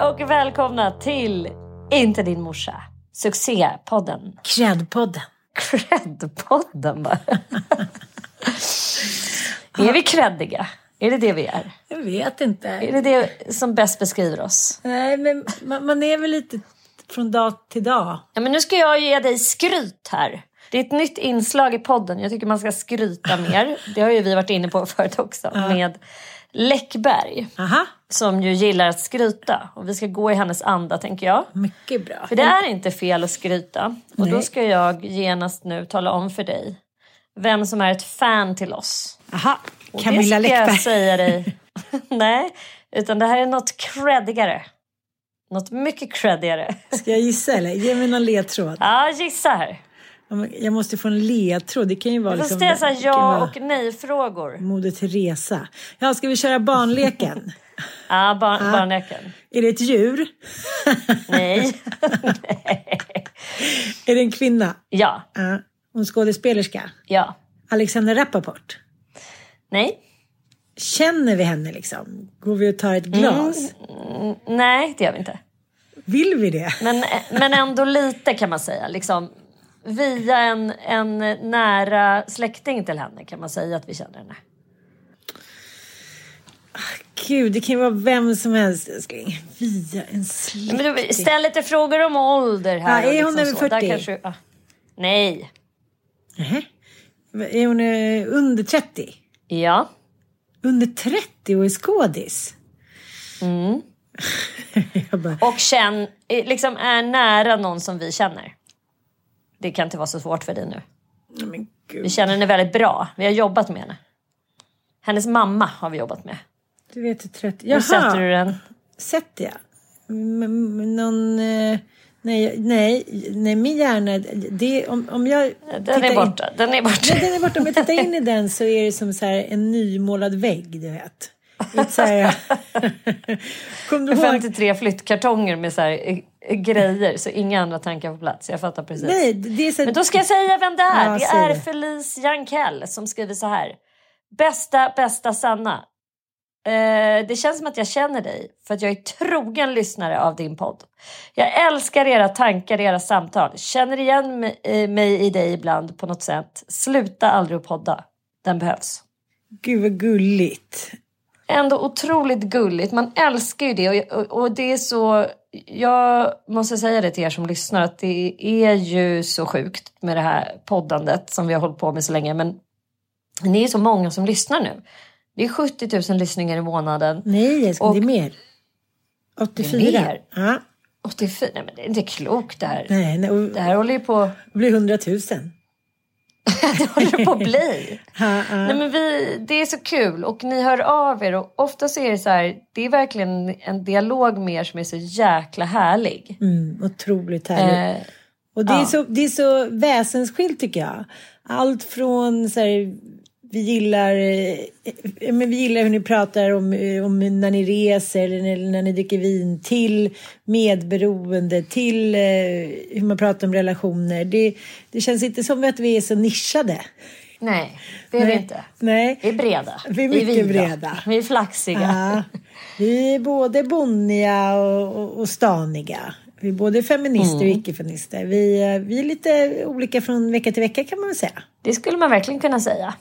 Hej och välkomna till Inte din morsa. Succépodden. Kreddpodden. Kreddpodden bara. är vi kreddiga? Är det det vi är? Jag vet inte. Är det det som bäst beskriver oss? Nej, men man, man är väl lite från dag till dag. Ja, men nu ska jag ge dig skryt här. Det är ett nytt inslag i podden. Jag tycker man ska skryta mer. Det har ju vi varit inne på förut också. Med Läckberg. Aha, Som ju gillar att skryta. Och vi ska gå i hennes anda tänker jag. mycket bra. För det är inte fel att skryta. Och då Nej. ska jag genast nu tala om för dig vem som är ett fan till oss. Aha, Och Camilla det ska jag Läckberg. säga dig. Nej, utan det här är något creddigare. Något mycket creddigare. Ska jag gissa eller? Ge mig någon ledtråd. Ja, gissa här. Ja, Jag måste få en ledtråd. Det kan ju vara Du får liksom... ställa ja och nej-frågor. Moder Teresa. Ja, ska vi köra barnleken? Ja, barn, barnleken. är det ett djur? Nej. Är det en kvinna? Ja, Ja. Hon skådespelerska? ja. Alexander Rappaport? Nej. Känner vi henne liksom? Går vi och tar ett glas? Nej, det gör vi inte. Vill vi det? Men, men ändå lite kan man säga. Liksom, via en, en nära släkting till henne kan man säga att vi känner henne. Gud, det kan ju vara vem som helst älskling. Via en släkting. Ställ lite frågor om ålder här. Ja, är hon liksom över så. Där 40? Kanske, ja. Nej. Nähä. Är hon eh, under 30? Ja. Under 30 och är skådis? Mm. bara, Och känn, eh, liksom är nära någon som vi känner. Det kan inte vara så svårt för dig nu. men Vi känner henne väldigt bra. Vi har jobbat med henne. Hennes mamma har vi jobbat med. Du vet hur 30... Hur sätter Jaha, du den? sätter jag? M- någon... eh, Nej, nej, nej, min hjärna... Det, om, om jag Den är in- borta. Den är borta. Nej, den är borta. Om jag tittar in i den så är det som så en nymålad vägg, du vet. Här... Kom du ihåg? 53 flyttkartonger med så här, eh, grejer så inga andra tankar på plats. Jag fattar precis. Nej, det är så... Men då ska jag säga vem det är. Ja, det är det. Felice Jankell som skriver så här. Bästa, bästa Sanna. Eh, det känns som att jag känner dig för att jag är trogen lyssnare av din podd. Jag älskar era tankar, era samtal. Känner igen mig, eh, mig i dig ibland på något sätt. Sluta aldrig att podda. Den behövs. Gud vad gulligt. Ändå otroligt gulligt. Man älskar ju det och, och, det är så... Jag måste säga det till er som lyssnar att det är ju så sjukt med det här poddandet som vi har hållit på med så länge. Men ni är så många som lyssnar nu. Det är 70 000 lyssningar i månaden. Nej, älskling, Och- det är mer. 84. Det är mer? Ja. 84, nej men det är inte klokt det här. Nej, nej, och Det här håller ju på, det blir 100 000. det håller på att bli. Nej, men vi, det är så kul och ni hör av er och ofta så är det så här, det är verkligen en dialog med er som är så jäkla härlig. Mm, otroligt härligt. Eh, Och det är, Ja. så, det är så väsensskilt tycker jag. Allt från så här, vi gillar, eh, men vi gillar hur ni pratar om, eh, om när ni reser eller när, när ni dricker vin till medberoende, till eh, hur man pratar om relationer. Det, det känns inte som att vi är så nischade. nej, det är vi Nej. inte. Nej. Vi är breda. Vi är mycket vida. breda. Vi är flaxiga. Ja, vi är både bonniga och, och, och staniga. Vi är både feminister och icke-feminister. Vi, eh, vi är lite olika från vecka till vecka kan man väl säga. Det skulle man verkligen kunna säga.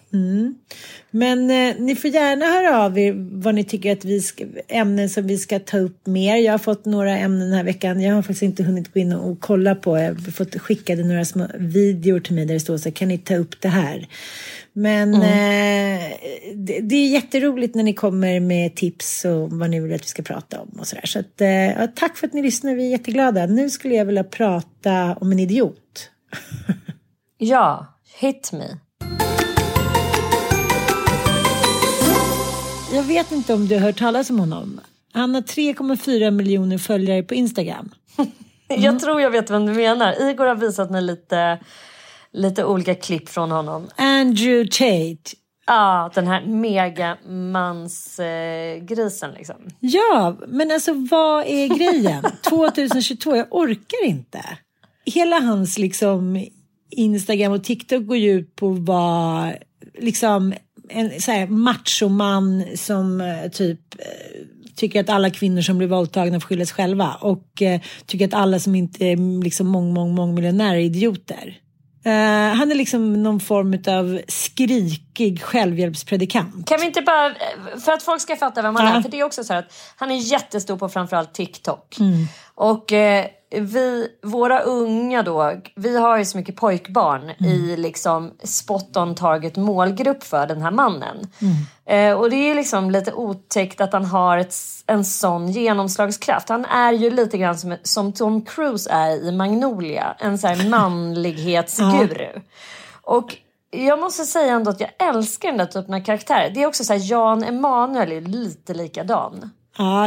Men eh, ni får gärna höra av er vad ni tycker att vi ska, ämnen som vi ska ta upp mer. Jag har fått några ämnen den här veckan. Jag har faktiskt inte hunnit gå in och, och kolla på. Jag har fått skickade några små videor till mig där det står så här, kan ni ta upp det här? Men eh, det, det är jätteroligt när ni kommer med tips och vad ni vill att vi ska prata om och sådär. Så att, eh, tack för att ni lyssnar, vi är jätteglada. Nu skulle jag vilja prata om en idiot. Ja, hit me. Jag vet inte om du har hört talas om honom. Han har 3,4 miljoner följare på Instagram. Jag tror jag vet vem du menar. Igor har visat mig lite, lite olika klipp från honom. Andrew Tate. Ja, den här megamansgrisen eh, liksom. Ja, men alltså vad är grejen? 2022, jag orkar inte. Hela hans liksom Instagram och TikTok går ju ut på vara liksom en så här machoman som eh, typ eh, tycker att alla kvinnor som blir våldtagna får skylla sig själva och eh, tycker att alla som inte är liksom mång, mång, mång miljonärer är idioter. Eh, han är liksom någon form av skrikig självhjälpspredikant. Kan vi inte bara, för att folk ska fatta vem han Ja. är, för det är också så att han är jättestor på framförallt TikTok. Och eh, vi, våra unga då, vi har ju så mycket pojkbarn i liksom spot on target målgrupp för den här mannen. Eh, och det är liksom lite otäckt att han har ett, en sån genomslagskraft. Han är ju lite grann som, som Tom Cruise är i Magnolia, en så här manlighetsguru. Och jag måste säga ändå att jag älskar den där typen av karaktärer. Det är också så här, Jan Emanuel är lite likadan.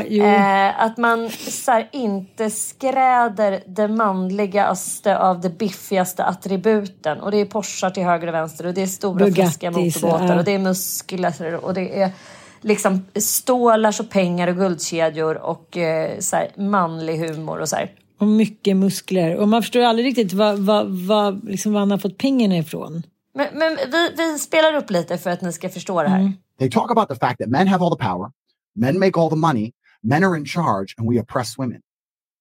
Jo. Eh, att man så här, inte skräder det manligaste av de biffigaste attributen. Och det är Porschar till höger och vänster och det är stora fläskiga motorbåtar ja. och det är muskler och det är liksom stålars och pengar och guldkedjor och eh, så här, manlig humor och så här. Och mycket muskler. Och man förstår aldrig riktigt vad, vad, vad, liksom var han har fått pengarna ifrån. Men, men vi, vi spelar upp lite för att ni ska förstå det här. They talk about the fact that men have all the power, men make all the money, men are in charge, and we oppress women.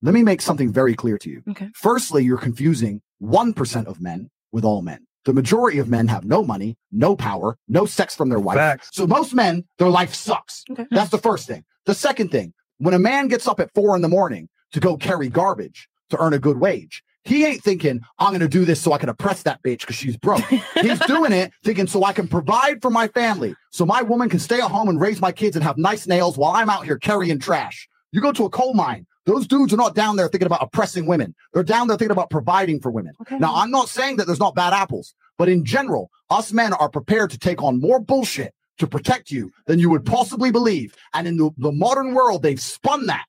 Let me make something very clear to you. Okay. Firstly, you're confusing 1% of men with all men. The majority of men have no money, no power, no sex from their wife. Facts. So most men, their life sucks. Okay. That's the first thing. The second thing, when a man gets up at four in the morning to go carry garbage to earn a good wage, he ain't thinking, I'm going to do this so I can oppress that bitch because she's broke. He's doing it thinking so I can provide for my family, so my woman can stay at home and raise my kids and have nice nails while I'm out here carrying trash. You go to a coal mine. Those dudes are not down there thinking about oppressing women. They're down there thinking about providing for women. Now, I'm not saying that there's not bad apples, but in general, us men are prepared to take on more bullshit to protect you than you would possibly believe. And in the, the modern world, they've spun that.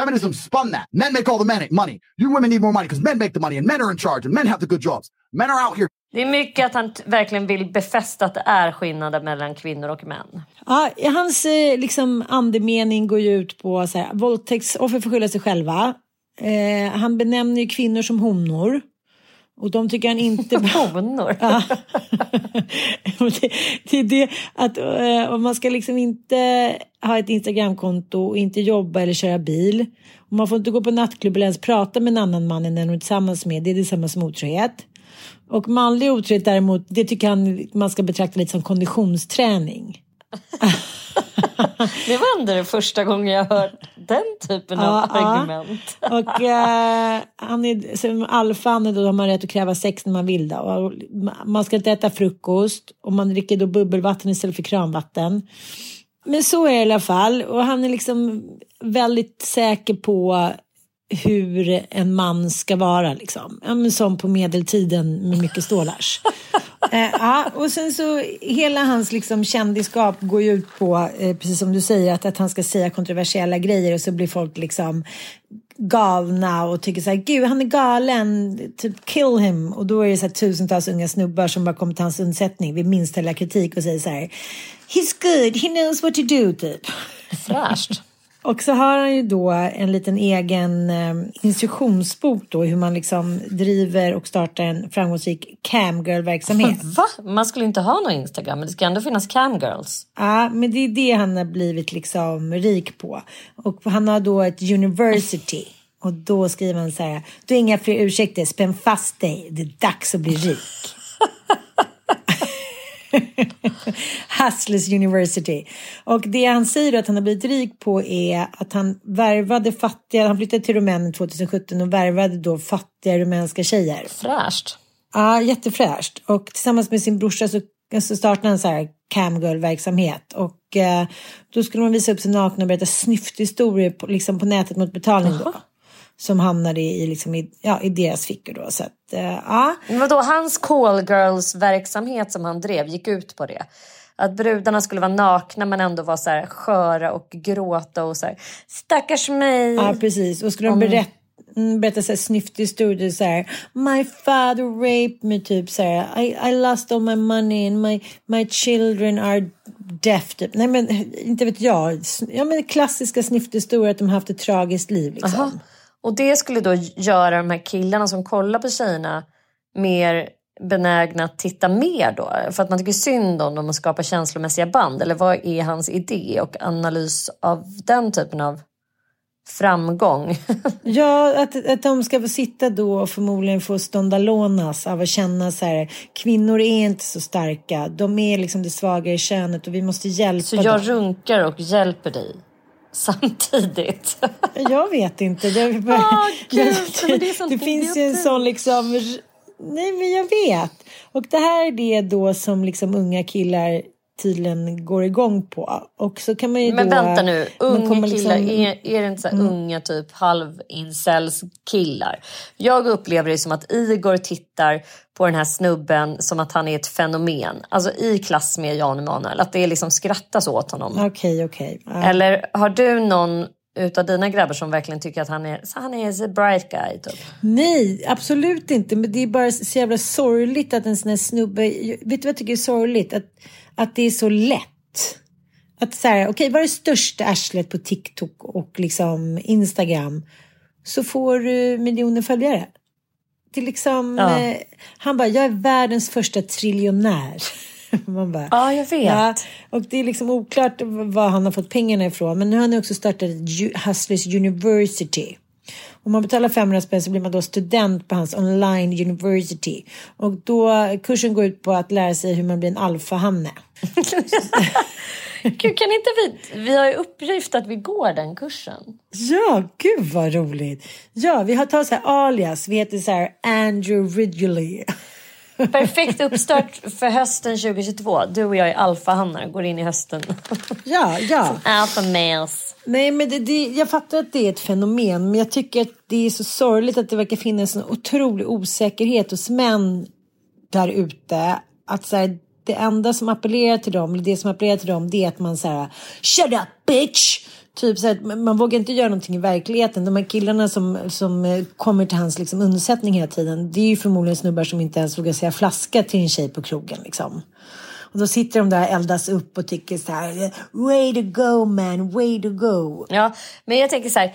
Feminism spun that. Men make all the men- money. You women need more money because men make the money and men are in charge and men have the good jobs. Men are out here Det är mycket att han verkligen vill befästa att det är skillnader mellan kvinnor och män. Ja, hans eh, liksom, andemening går ju ut på så här, våldtäktsoffer får skylla sig själva. Eh, han benämner ju kvinnor som honor. Och de tycker han inte... Honor. Ja. Och det, det är det att eh, om man ska liksom inte ha ett Instagramkonto och inte jobba eller köra bil. Och man får inte gå på nattklubb eller ens prata med en annan man än den man är tillsammans med. Det är detsamma som otrohet. Och manlig otrohet däremot, det tycker han man ska betrakta lite som konditionsträning. Det var ändå det första gången jag hört den typen av ja. argument. Och eh, han är, som alfan är då har man rätt att kräva sex när man vill. Då. Och man ska inte äta frukost och man dricker då bubbelvatten istället för kranvatten. Men så är det i alla fall. Och han är liksom väldigt säker på hur en man ska vara. Liksom. Ja, som på medeltiden med mycket stålars. eh, ja, och sen så hela hans liksom, kändisskap går ju ut på, eh, precis som du säger, att, att han ska säga kontroversiella grejer och så blir folk liksom galna och tycker så här, gud han är galen, typ kill him. Och då är det så här tusentals unga snubbar som bara kommer till hans undsättning vid minsta lilla kritik och säger så här, he's good, he knows what to do, typ. Fräscht. Och så har han ju då en liten egen eh, instruktionsbok då hur man liksom driver och startar en framgångsrik camgirl-verksamhet. Va? Man skulle inte ha någon Instagram, men det ska ändå finnas camgirls. Ja, men det är det han har blivit liksom rik på. Och han har då ett university. Och då skriver han så här, du har inga fler ursäkter, spänn fast dig, det är dags att bli rik. Hustlers University. Och det han säger att han har blivit rik på är att han värvade fattiga, han flyttade till Rumänien 2017 och värvade då fattiga rumänska tjejer. Fräscht. Ja, jättefräscht. Och tillsammans med sin brorsa så, så startade han så här camgirl-verksamhet. Och eh, då skulle man visa upp sig nakna och berätta snyfthistorier på, liksom på nätet mot betalning då. Som hamnade i, liksom, i, ja, i deras fickor då. Så att, eh, ja. Men vadå, hans callgirls-verksamhet som han drev gick ut på det? Att brudarna skulle vara nakna men ändå vara så här sköra och gråta och så här stackars mig. ja, precis. Och skulle de berätta mm, berätta så här snyfthistorier så här My father raped me typ så här I, I lost all my money and my, my children are deaf typ. Nej men inte vet jag. Ja men klassiska snyfthistorier att de haft ett tragiskt liv liksom. Aha. Och det skulle då göra de här killarna som kollar på tjejerna mer benägna att titta mer då? För att man tycker synd om dem och skapar känslomässiga band? Eller vad är hans idé och analys av den typen av framgång? Ja, att, att de ska få sitta då och förmodligen få ståndalonas av att känna så här, kvinnor är inte så starka, de är liksom det svagare könet och vi måste hjälpa Så jag dem. runkar och hjälper dig samtidigt. Jag vet inte. Det, Åh, gud, men det det finns ju en sån liksom, nej men jag vet. Och det här är det då som liksom unga killar tydligen går igång på. Och så kan man ju Men då, vänta nu, unga kommer killar, liksom- är, är det inte så här unga typ halv-incels killar? Jag upplever det som att Igor tittar på den här snubben som att han är ett fenomen. Alltså i klass med Jan Emanuel, att det liksom skrattas åt honom. Okej, okej. Ja. Eller har du någon utav dina grabbar som verkligen tycker att han är, så han är a bright guy typ? Nej, absolut inte. Men det är bara så jävla sorgligt att en sån här snubbe... Vet du vad jag tycker är sorgligt? Att, att det är så lätt. Att så här, okej, vad är det största arslet på TikTok och liksom Instagram? Så får du miljoner följare. Det är liksom... Ja. Eh, han bara, jag är världens första triljonär. Man bara, Ja, jag vet. Ja, och det är liksom oklart var han har fått pengarna ifrån. Men nu har han också startat Hustlers University. Om man betalar 500 spänn så blir man då student på hans online university. Och då, kursen går ut på att lära sig hur man blir en alfahanne. Gud, kan inte vi... Vi har ju uppgift att vi går den kursen. Ja, gud vad roligt. Ja, vi har tagit så här alias. Vi heter så här Andrew Ridgely. Perfekt uppstart för hösten 2022. Du och jag är alfahannar, går in i hösten. Ja, ja. Alpha males. Nej, men det, det, jag fattar att det är ett fenomen, men jag tycker att det är så sorgligt att det verkar finnas en otrolig osäkerhet hos män där ute. Att så här, det enda som appellerar till dem, eller det som appellerar till dem, det är att man så här, shut up bitch! Typ så här, man- vågar inte göra någonting i verkligheten. De här killarna som, som eh, kommer till hans liksom, undsättning hela tiden, det är ju förmodligen snubbar som inte ens vågar säga flaska till en tjej på krogen. Liksom. Och då sitter de där eldas upp och tycker så här, way to go man, way to go. Ja, men jag tänker så här.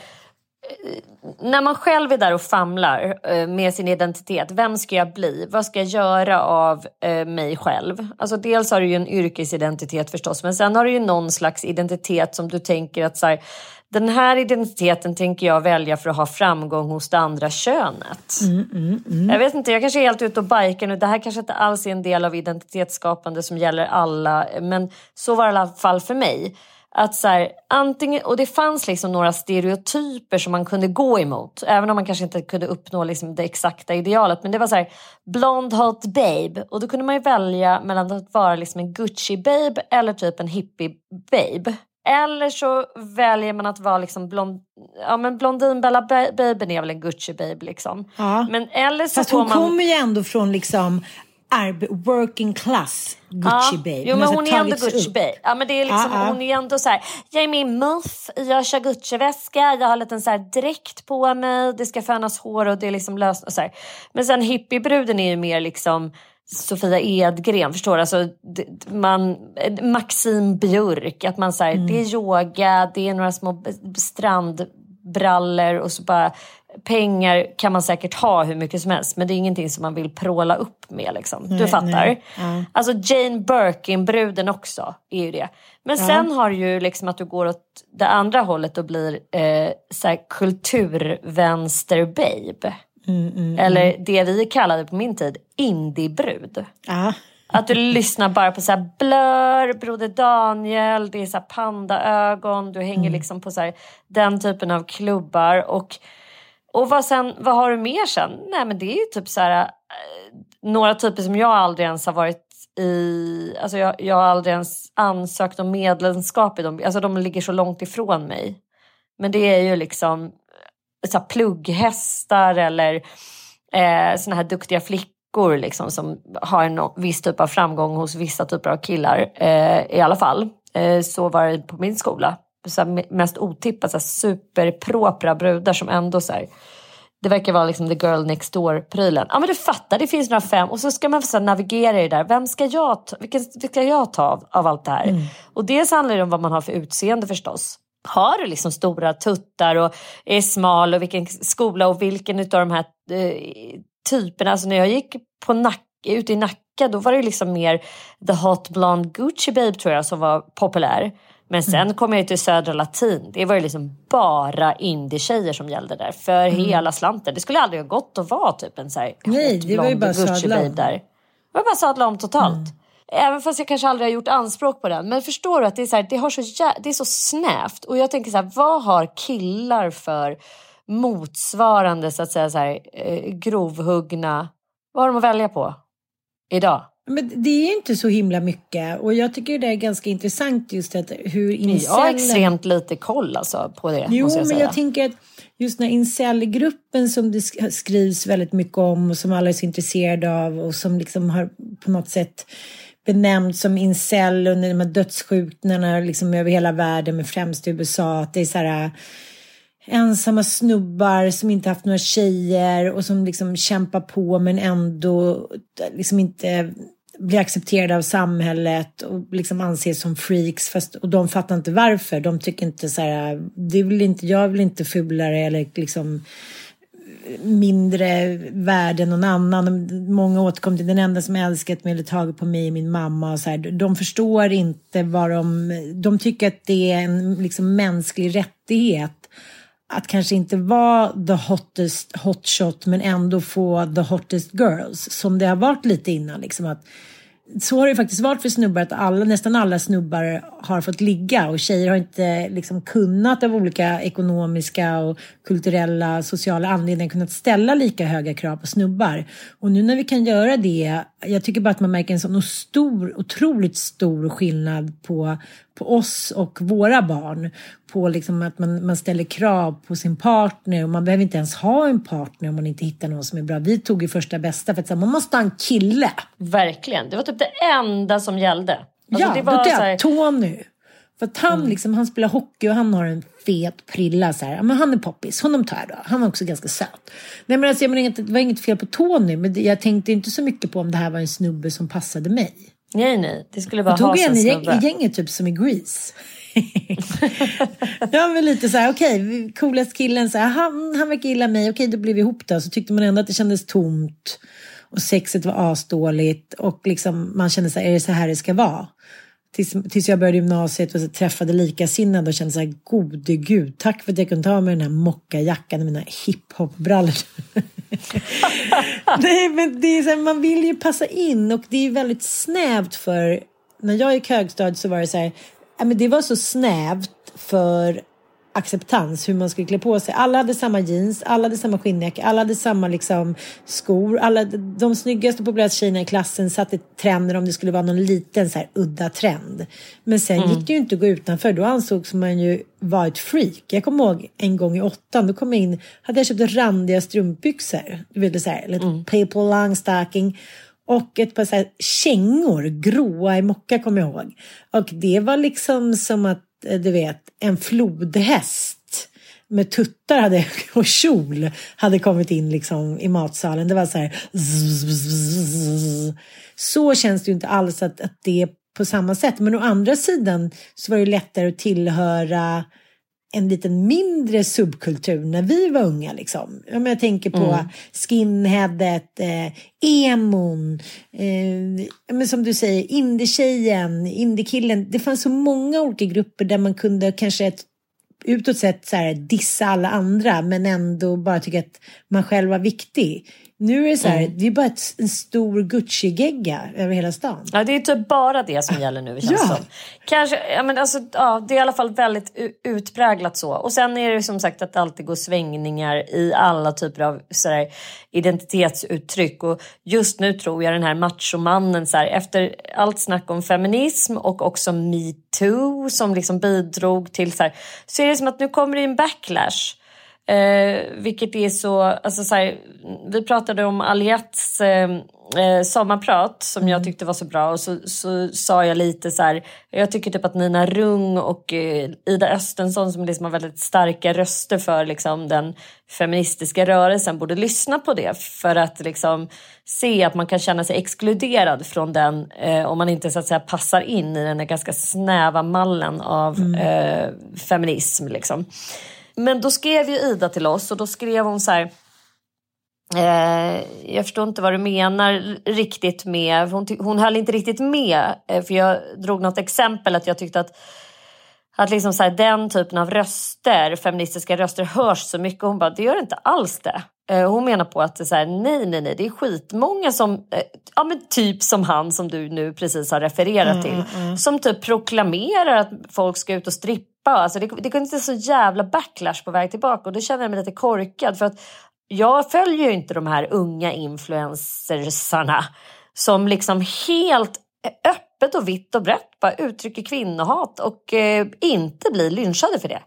När man själv är där och famlar eh, med sin identitet. Vem ska jag bli? Vad ska jag göra av eh, mig själv? Alltså dels har du ju en yrkesidentitet förstås. Men sen har du ju någon slags identitet som du tänker att så här, den här identiteten tänker jag välja för att ha framgång hos det andra könet. Jag vet inte, jag kanske är helt ute och bajkar nu. Det här kanske inte alls är en del av identitetsskapande som gäller alla. Men så var det i alla fall för mig. Att så här, antingen, och det fanns liksom några stereotyper som man kunde gå emot. Även om man kanske inte kunde uppnå liksom det exakta idealet. Men det var så här, blond hot babe. Och då kunde man ju välja mellan att vara liksom en Gucci babe eller typ en hippie babe. Eller så väljer man att vara liksom blond, ja men Blondinbella babyn är väl en Gucci babe liksom. Ja. Men eller så Fast hon man... kommer ju ändå från liksom arbe- working class Gucci Ja, babe. Jo men har hon är ändå Gucci upp. babe. Ja men det är liksom, Ja, ja. hon är ändå så här. Jag är min muff, jag kör Gucci-väska, jag har en liten så här dräkt på mig, det ska fönas hår och det är liksom löst och så här. Men sen hippiebruden är ju mer liksom Sofia Edgren, förstår du? Alltså, man, Maxim Björk, att man säger Mm. det är yoga, det är några små strandbrallor och så bara pengar kan man säkert ha hur mycket som helst men det är ingenting som man vill pråla upp med liksom. du Nej, fattar? nej. Ja. Alltså Jane Birkin-bruden också är ju det. Men sen har du ju liksom att du går åt det andra hållet och blir eh, så kulturvänster-babe. Mm, Eller det vi kallade på min tid indiebrud. Ja. Att du lyssnar bara på så här Blur, Broder Daniel, det är så pandaögon, du hänger Mm. liksom på så den typen av klubbar. Och, och vad, sen, vad har du mer sen? Nej men det är ju typ så här, eh, några typer som jag aldrig ens har varit i, alltså jag, jag har aldrig ens ansökt om medlemskap i dem, alltså de ligger så långt ifrån mig. Men det är ju liksom eh, så här plugghästar eller eh, såna här duktiga flickor liksom, som har en viss typ av framgång hos vissa typer av killar. Eh, I alla fall. Eh, så var det på min skola. Så här, mest otippat så här, superpropra brudar som ändå så här, det verkar vara liksom the girl next door-prylen. Ja men du fattar, det finns några fem och så ska man så navigera i det där. Vem ska jag ta, vilken, ska jag ta av, av allt det här? Och dels handlar det om vad man har för utseende förstås. Har du liksom stora tuttar och är smal och vilken skola och vilken utav de här eh, typerna. Alltså när jag gick på Nack, ute i Nacka då var det liksom mer the hot blonde Gucci babe tror jag som var populär. Men sen kom jag ju till Södra Latin. Det var ju liksom bara indie-tjejer som gällde där. För hela slanten. Det skulle aldrig ha gått att vara typ en så här Nej, det var ju bara sadla om. där. Det var bara sadla om totalt. Även fast jag kanske aldrig har gjort anspråk på den. Men förstår du att det är så, här, det har så, jä- det är så snävt. Och jag tänker så här, vad har killar för motsvarande så att säga så här, eh, grovhuggna... Vad har de att välja på idag? Men det är inte så himla mycket och jag tycker det är ganska intressant just att hur Jag har extremt lite koll alltså, på det. Jo, jag men jag tänker att just den här incel-gruppen som det sk- skrivs väldigt mycket om och som alla är så intresserade av och som liksom har på något sätt benämnts som incel under de här dödsskjutningarna liksom över hela världen men främst i USA. Att det är så här äh, ensamma snubbar som inte haft några tjejer och som liksom kämpar på men ändå liksom inte blir accepterade av samhället och liksom anses som freaks fast, och de fattar inte varför. De tycker inte så här, det vill inte, jag vill inte fulare eller liksom mindre värd än någon annan. Många återkommer till den enda som älskat mig eller tagit på mig är min mamma. Och så här. De förstår inte vad de... De tycker att det är en liksom, mänsklig rättighet att kanske inte vara the hottest hotshot men ändå få the hottest girls som det har varit lite innan. Liksom att, så har det ju faktiskt varit för snubbar att alla, nästan alla snubbar har fått ligga och tjejer har inte liksom kunnat av olika ekonomiska och kulturella, sociala anledningar kunnat ställa lika höga krav på snubbar. Och nu när vi kan göra det, jag tycker bara att man märker en sån stor, otroligt stor skillnad på, på oss och våra barn. På liksom att man, man ställer krav på sin partner och man behöver inte ens ha en partner om man inte hittar någon som är bra. Vi tog ju första bästa för att säga, man måste ha en kille. Verkligen. Det var typ det enda som gällde. Alltså, ja, det då var tar så här, jag Tony. För att han, Mm. liksom, han spelar hockey och han har en fet prilla. Så här. Men han är poppis, honom tar jag då. Han är också ganska söt. Nej, men alltså, jag menar, det var inget fel på Tony, men jag tänkte inte så mycket på om det här var en snubbe som passade mig. Nej, nej. Det skulle bara ha en snubbe. i gänget typ som i Grease. ja men lite så här, okej, coolast killen, så här, han, han verkar gilla mig, okej då blev vi ihop då. Så tyckte man ändå att det kändes tomt. Och sexet var asdåligt. Och liksom, man kände så här, är det så här det ska vara? Tills, tills jag började gymnasiet och träffade likasinnade och kände så här, gode gud, tack för att jag kunde ta med den här mockajackan och mina hiphopbrallor. Nej, men det är så här, man vill ju passa in och det är väldigt snävt för när jag gick högstadiet så var det så här, men det var så snävt för acceptans hur man skulle klä på sig. Alla hade samma jeans, alla hade samma skinnjacka, alla hade samma liksom, skor. Alla, de snyggaste och populäraste tjejerna i klassen satte trender om det skulle vara någon liten så här, udda trend. Men sen mm. gick det ju inte att gå utanför. Då ansågs man ju vara ett freak. Jag kommer ihåg en gång i åttan, då kom jag in, hade jag köpt randiga strumpbyxor. Du vet, så här, lite mm. paper long stocking och ett par så här kängor, gråa i mocka kommer jag ihåg. Och det var liksom som att Eh, du vet, en flodhäst med tuttar hade, och kjol hade kommit in liksom i matsalen. Det var så här. Så känns det ju inte alls att, att det är på samma sätt. Men å andra sidan så var det lättare att tillhöra en liten mindre subkultur när vi var unga. Liksom. Jag tänker på mm. skinheadet, eh, emon, eh, men som du säger, indietjejen, indiekillen. Det fanns så många olika grupper där man kunde kanske utåt sett så här, dissa alla andra men ändå bara tycka att man själv var viktig. Nu är det så här, mm. det är bara ett, en stor Gucci-gegga över hela stan. Ja, det är typ bara det som gäller nu känns ja. som. Kanske, ja, men alltså, ja, det är i alla fall väldigt utpräglat så. Och sen är det som sagt att det alltid går svängningar i alla typer av så här, identitetsuttryck. Och just nu tror jag den här machomannen, så här, efter allt snack om feminism och också metoo som liksom bidrog till så här, så är det som att nu kommer det en backlash. Eh, vilket är så, alltså så här, vi pratade om Aliettes eh, eh, sommarprat som jag mm. tyckte var så bra och så, så sa jag lite så här, jag tycker typ att Nina Rung och eh, Ida Östensson som liksom har väldigt starka röster för liksom, den feministiska rörelsen borde lyssna på det för att liksom se att man kan känna sig exkluderad från den eh, om man inte så att säga passar in i den här ganska snäva mallen av mm. eh, feminism. Liksom. Men då skrev ju Ida till oss och då skrev hon så här. Eh, jag förstår inte vad du menar riktigt med, hon, hon höll inte riktigt med eh, för jag drog något exempel att jag tyckte att att liksom så här, den typen av röster, feministiska röster hörs så mycket. Hon bara, det gör inte alls det. Eh, hon menar på att det är så här, nej, nej, nej, det är skitmånga som, eh, ja men typ som han som du nu precis har refererat mm, till, mm, mm. som typ proklamerar att folk ska ut och strippa. Alltså det, det kunde inte så jävla backlash på väg tillbaka och då känner jag mig lite korkad för att jag följer ju inte de här unga influencersarna som liksom helt öppet och vitt och brett bara uttrycker kvinnohat och eh, inte blir lynchade för det.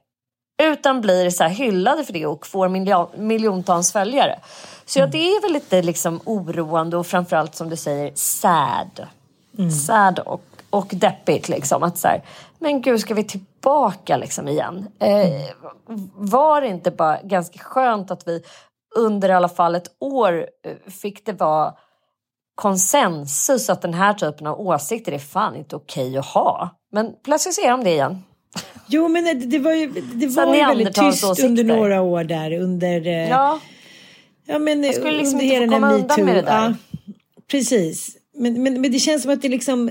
Utan blir så hyllade för det och får miljon, miljontals följare. Så ja, det är väl lite liksom oroande och framförallt som du säger sad. Mm. Sad och, och deppigt liksom. Att så här, men gud ska vi tillbaka liksom igen? Eh, var det inte bara ganska skönt att vi under i alla fall ett år eh, fick det vara konsensus att den här typen av åsikter är fan inte okej att ha. Men plötsligt ser de det igen. Jo, men det, det var ju, det var ju väldigt tyst åsikter. under några år där. Under, eh, ja. Ja, men Jag skulle liksom inte få komma undan med det där. Ja, precis. Men, men, men det känns som att det liksom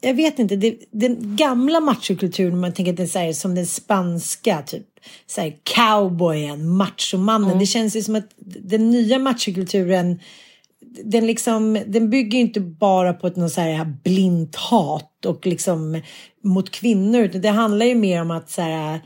jag vet inte, det, den gamla machokulturen, man tänker att det är så här, som den spanska, typ så här, cowboyen, machomannen. Mm. Det känns ju som att den nya machokulturen den, liksom, den bygger inte bara på ett något så här blint hat och liksom mot kvinnor. Utan det handlar ju mer om att så här,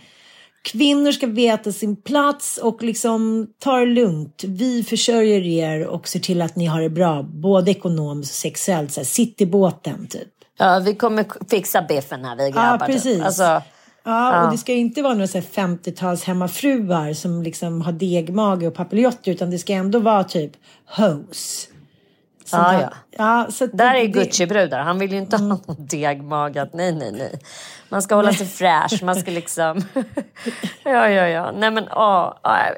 kvinnor ska veta sin plats och liksom ta det lugnt. Vi försörjer er och ser till att ni har det bra, både ekonomiskt och sexuellt. Så här, sitt i båten typ. Ja, vi kommer fixa biffen här vi grabbar. Ja, precis. Typ. Alltså, Ja, och det ska inte vara några 50-tals hemmafruar som liksom har degmage och papiljotter utan det ska ändå vara typ hoes. Ja, ja. ja så Där är Gucci-brudar. Han vill ju inte mm. ha någon degmage. Nej, nej, nej. Man ska hålla sig fräsch. Man ska liksom... ja, ja, ja. Nej, men åh,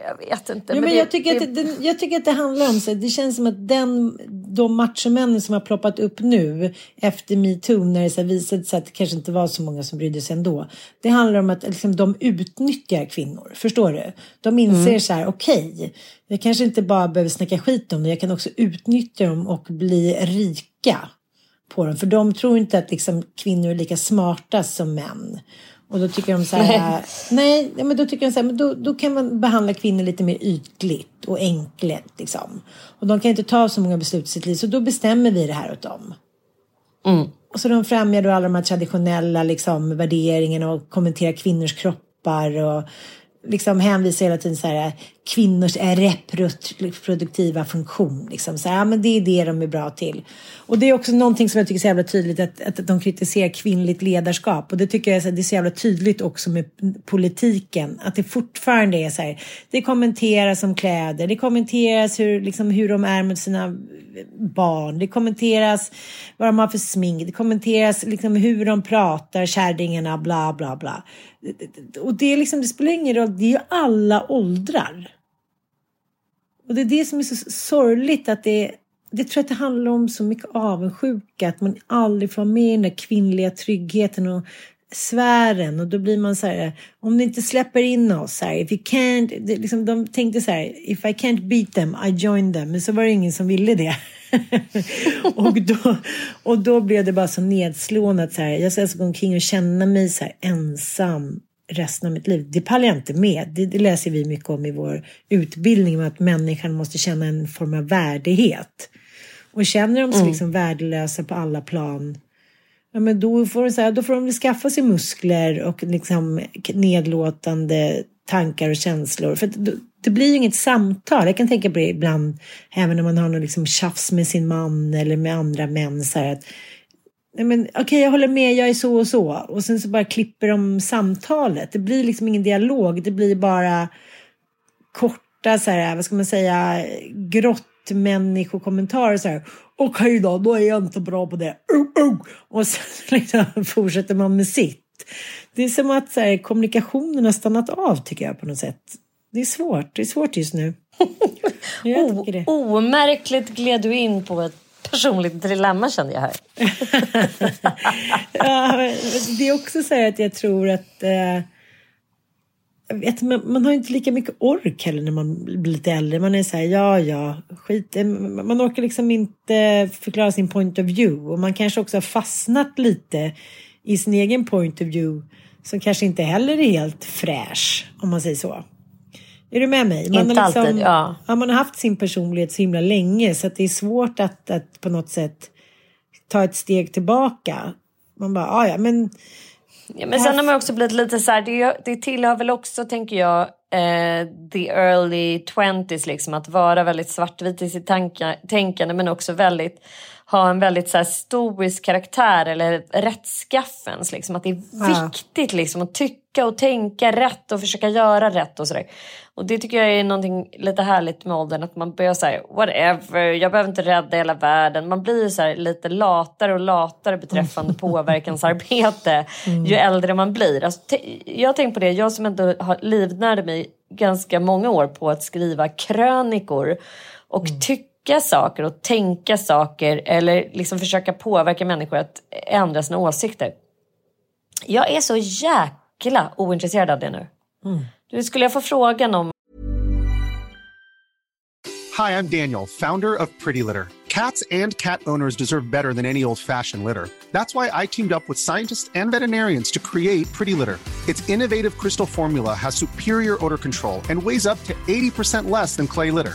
jag vet inte. Ja, men, men jag, tycker det... Att det, jag tycker att det handlar om så. Det känns som att den, de machomännen som har ploppat upp nu efter metoo när det så visade sig att det kanske inte var så många som brydde sig ändå. Det handlar om att liksom, de utnyttjar kvinnor. Förstår du? De inser mm. så här, okej, okay, jag kanske inte bara behöver snacka skit om det. Jag kan också utnyttja dem och bli rika på dem. För de tror inte att liksom, kvinnor är lika smarta som män. Och då tycker de så här, nej, men då tycker de så här, men då, då kan man behandla kvinnor lite mer ytligt och enkelt liksom. Och de kan inte ta så många beslut i sitt liv, så då bestämmer vi det här åt dem. Mm. Och så de främjar då alla de här traditionella liksom, värderingarna och kommenterar kvinnors kroppar och liksom hänvisar hela tiden så här kvinnors reproduktiva funktion. Liksom. Så ja, men det är det de är bra till. Och det är också någonting som jag tycker är så jävla tydligt att, att de kritiserar kvinnligt ledarskap. Och det tycker jag är, så, det är så jävla tydligt också med politiken. Att det fortfarande är så här. Det kommenteras om kläder. Det kommenteras hur, liksom, hur de är med sina barn. Det kommenteras vad de har för smink. Det kommenteras liksom, hur de pratar, kärringarna, bla bla bla. Och det, är liksom, det spelar ingen roll. Det är ju alla åldrar. Och det är det som är så sorgligt att det det tror jag att det handlar om så mycket avundsjuka, att man aldrig får med den där kvinnliga tryggheten och sfären. Och då blir man så här, om ni inte släpper in oss här, if you can't, det, liksom, de tänkte så här, if I can't beat them, I join them, men så var det ingen som ville det. och, då, och då blev det bara så nedslående att så här, jag ska alltså gå omkring och känna mig så här ensam resten av mitt liv. Det pallar jag inte med. Det, det läser vi mycket om i vår utbildning, att människan måste känna en form av värdighet. Och känner de sig mm. liksom värdelösa på alla plan, ja, men då, får de, så här, då får de skaffa sig muskler och liksom nedlåtande tankar och känslor. För det, blir ju inget samtal. Jag kan tänka på det ibland, även när man har någon liksom tjafs med sin man eller med andra män. Så här, att, okej, okay, jag håller med, jag är så och så. Och sen så bara klipper de samtalet. Det blir liksom ingen dialog, det blir bara korta, så här, vad ska man säga, grått människokommentarer så här. Okej okay då, då är jag inte bra på det. Uh, uh. Och sen liksom fortsätter man med sitt. Det är som att så här, kommunikationen har stannat av tycker jag på något sätt. Det är svårt, det är svårt just nu. o, omärkligt gled du in på ett personligt dilemma kände jag här. ja, det är också så här att jag tror att eh, vet, man, man har inte lika mycket ork heller när man blir lite äldre. Man är så här, ja, ja, skit. Eh, man orkar liksom inte förklara sin point of view. Och man kanske också har fastnat lite i sin egen point of view som kanske inte heller är helt fräsch, om man säger så. Är du med mig? Man inte har liksom, alltid, ja. ja. Man har haft sin personlighet så himla länge så att det är svårt att, att på något sätt ta ett steg tillbaka. Man bara, ja, ja, men Ja, men sen har man också blivit lite så här, det, det tillhör väl också tänker jag eh, the early twenties liksom att vara väldigt svartvit i sitt tanka, tänkande men också väldigt ha en väldigt så här, stoisk karaktär eller rättskaffens. Liksom, att det är ja. viktigt liksom, att tycka och tänka rätt och försöka göra rätt och sådär. Och det tycker jag är någonting lite härligt med åldern, att man börjar säga whatever, jag behöver inte rädda hela världen. Man blir så här, lite latare och latare beträffande mm. påverkansarbete mm. ju äldre man blir. Alltså, jag har tänkt på det, jag som ändå har livnärde mig ganska många år på att skriva krönikor och mm. tycka tycka saker och tänka saker eller liksom försöka påverka människor att ändra sina åsikter. Jag är så jäkla ointresserad av det nu. Mm. Du, skulle jag få frågan om... Hi, I'm Daniel, founder of Pretty Litter. Cats and cat owners deserve better than any old-fashioned litter. That's why I teamed up with scientists and veterinarians to create Pretty Litter. Its innovative crystal formula has superior odor control and weighs up to 80% less than clay litter.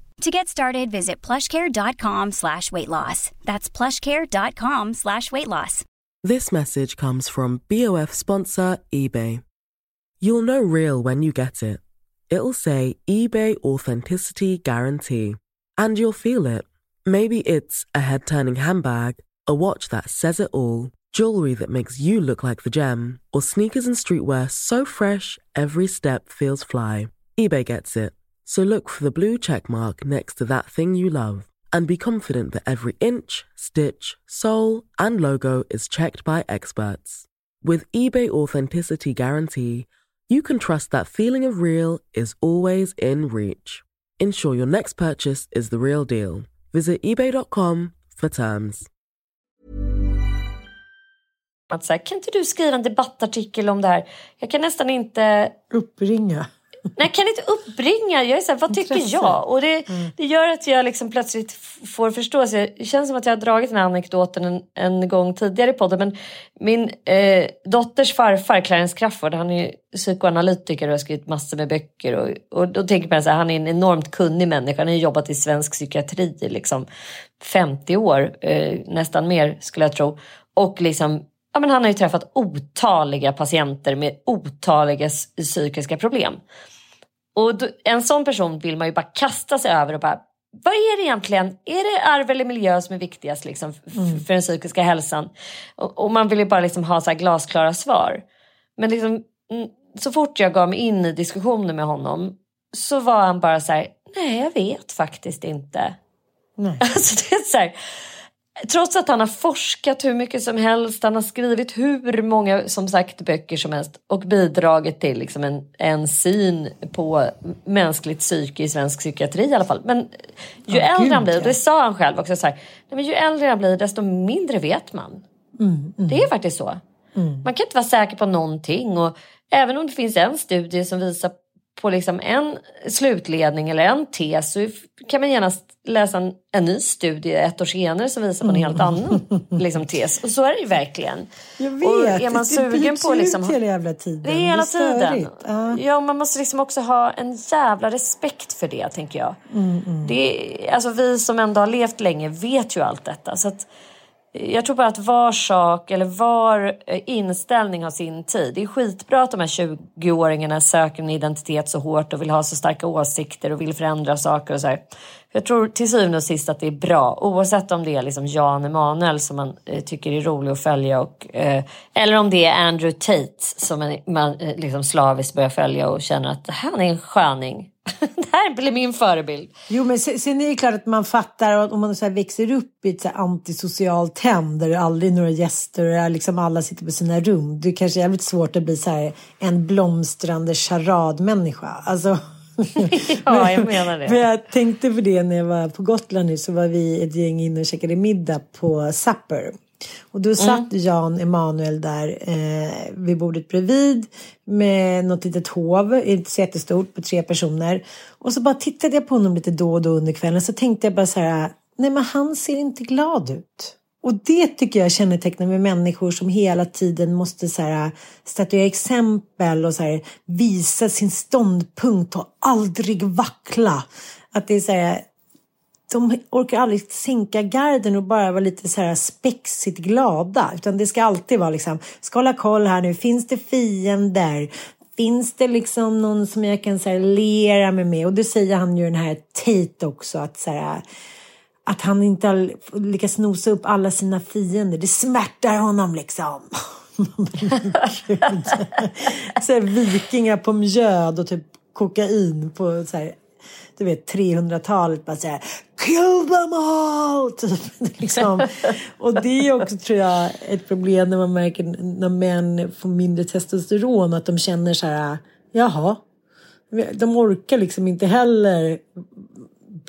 To get started, visit plushcare.com slash weight loss. That's plushcare.com slash weight loss. This message comes from BOF sponsor eBay. You'll know real when you get it. It'll say eBay Authenticity Guarantee. And you'll feel it. Maybe it's a head turning handbag, a watch that says it all, jewelry that makes you look like the gem, or sneakers and streetwear so fresh every step feels fly. eBay gets it. So look for the blue check mark next to that thing you love and be confident that every inch, stitch, sole, and logo is checked by experts. With eBay Authenticity Guarantee, you can trust that feeling of real is always in reach. Ensure your next purchase is the real deal. Visit eBay.com for terms. Att så här, kan inte du skriva en debattartikel om det här? Jag kan nästan inte... Uppringa. Jag kan inte uppringa. Jag är så här, vad tycker Intresse. jag? Och det, det gör att jag liksom plötsligt får förståelse. Det känns som att jag har dragit den här anekdoten en, en gång tidigare i podden. Men min eh, dotters farfar, Clarence Crafoord, han är psykoanalytiker och har skrivit massor med böcker. Och, och då tänker man så här, han är en enormt kunnig människa. Han har jobbat i svensk psykiatri i liksom 50 år, eh, nästan mer skulle jag tro. Och liksom Ja, men han har ju träffat otaliga patienter med otaliga psykiska problem. Och då, en sån person vill man ju bara kasta sig över och bara, vad är det egentligen? Är det arv eller miljö som är viktigast liksom, f- för den psykiska hälsan? Och, och man vill ju bara liksom ha så här glasklara svar. Men liksom, mm, så fort jag gav mig in i diskussioner med honom så var han bara så här, nej jag vet faktiskt inte. Nej. Alltså det är så här, trots att han har forskat hur mycket som helst, han har skrivit hur många som sagt böcker som helst och bidragit till liksom en, en syn på mänskligt psyke i svensk psykiatri i alla fall. Men ju Ja, äldre gud, han blir, och det sa han själv också, så här, nej, men ju äldre han blir desto mindre vet man. Mm, mm. Det är faktiskt så. Mm. Man kan inte vara säker på någonting och även om det finns en studie som visar på liksom en slutledning eller en tes så kan man genast läsa en, en ny studie ett år senare som visar på en helt annan liksom, tes. Och så är det ju verkligen. Jag Och vet, är man det sugen byts på liksom, ut hela jävla tiden. det är hela tiden. störigt. Ja. Man måste liksom också ha en jävla respekt för det, tänker jag. Mm, mm. Det är, alltså, vi som ändå har levt länge vet ju allt detta. Så att, jag tror bara att var sak eller var eh, inställning har sin tid. Det är skitbra att de här 20-åringarna söker en identitet så hårt och vill ha så starka åsikter och vill förändra saker och så här. Jag tror till syvende och sist att det är bra oavsett om det är liksom Jan Emanuel som man eh, tycker är rolig att följa och, eh, eller om det är Andrew Tate som man, man eh, liksom slaviskt börjar följa och känner att han är en sköning. det här blir min förebild. Jo, men sen, sen är det klart att man fattar att om man så här växer upp i ett så antisocialt hem där det aldrig är några gäster och liksom alla sitter på sina rum. Det är kanske är jävligt svårt att bli så här en blomstrande charadmänniska. Alltså, Ja, jag menar det. Men jag tänkte på det när jag var på Gotland nu så var vi ett gäng inne och käkade middag på Supper. Och då satt Jan Emanuel där eh, vid bordet bredvid med något litet hov, inte så jättestort, på tre personer. Och så bara tittade jag på honom lite då och då under kvällen så tänkte jag bara så här, nej men han ser inte glad ut. Och det tycker jag kännetecknar med människor som hela tiden måste så här, statuera exempel och så här, visa sin ståndpunkt och aldrig vackla. Att det är så här, de orkar aldrig sänka garden och bara vara lite så här spexigt glada. Utan det ska alltid vara liksom, ska hålla koll här nu, finns det fiender? Finns det liksom någon som jag kan så här, lera mig med? Och det säger han ju den här Tate också, att så här, att han inte har lyckats nosa upp alla sina fiender. Det smärtar honom liksom. Så här, vikingar på mjöd och typ kokain på så här, du vet 300-talet bara så här kill them all typ, liksom. och det är också tror jag ett problem när man märker när män får mindre testosteron att de känner så här jaha de orkar liksom inte heller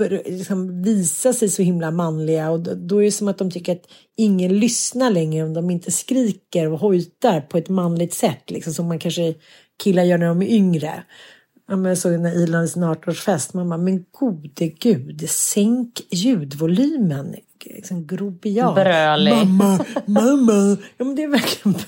liksom visa sig så himla manliga och då- är det som att de tycker att ingen lyssnar längre om de inte skriker och hojtar på ett manligt sätt liksom som man kanske killar gör när de är yngre. Jag såg när Ilan sin 18-årsfest, man bara, men gode gud, sänk ljudvolymen. Liksom grobian. Brölig. Mamma, mamma. Ja men det är verkligen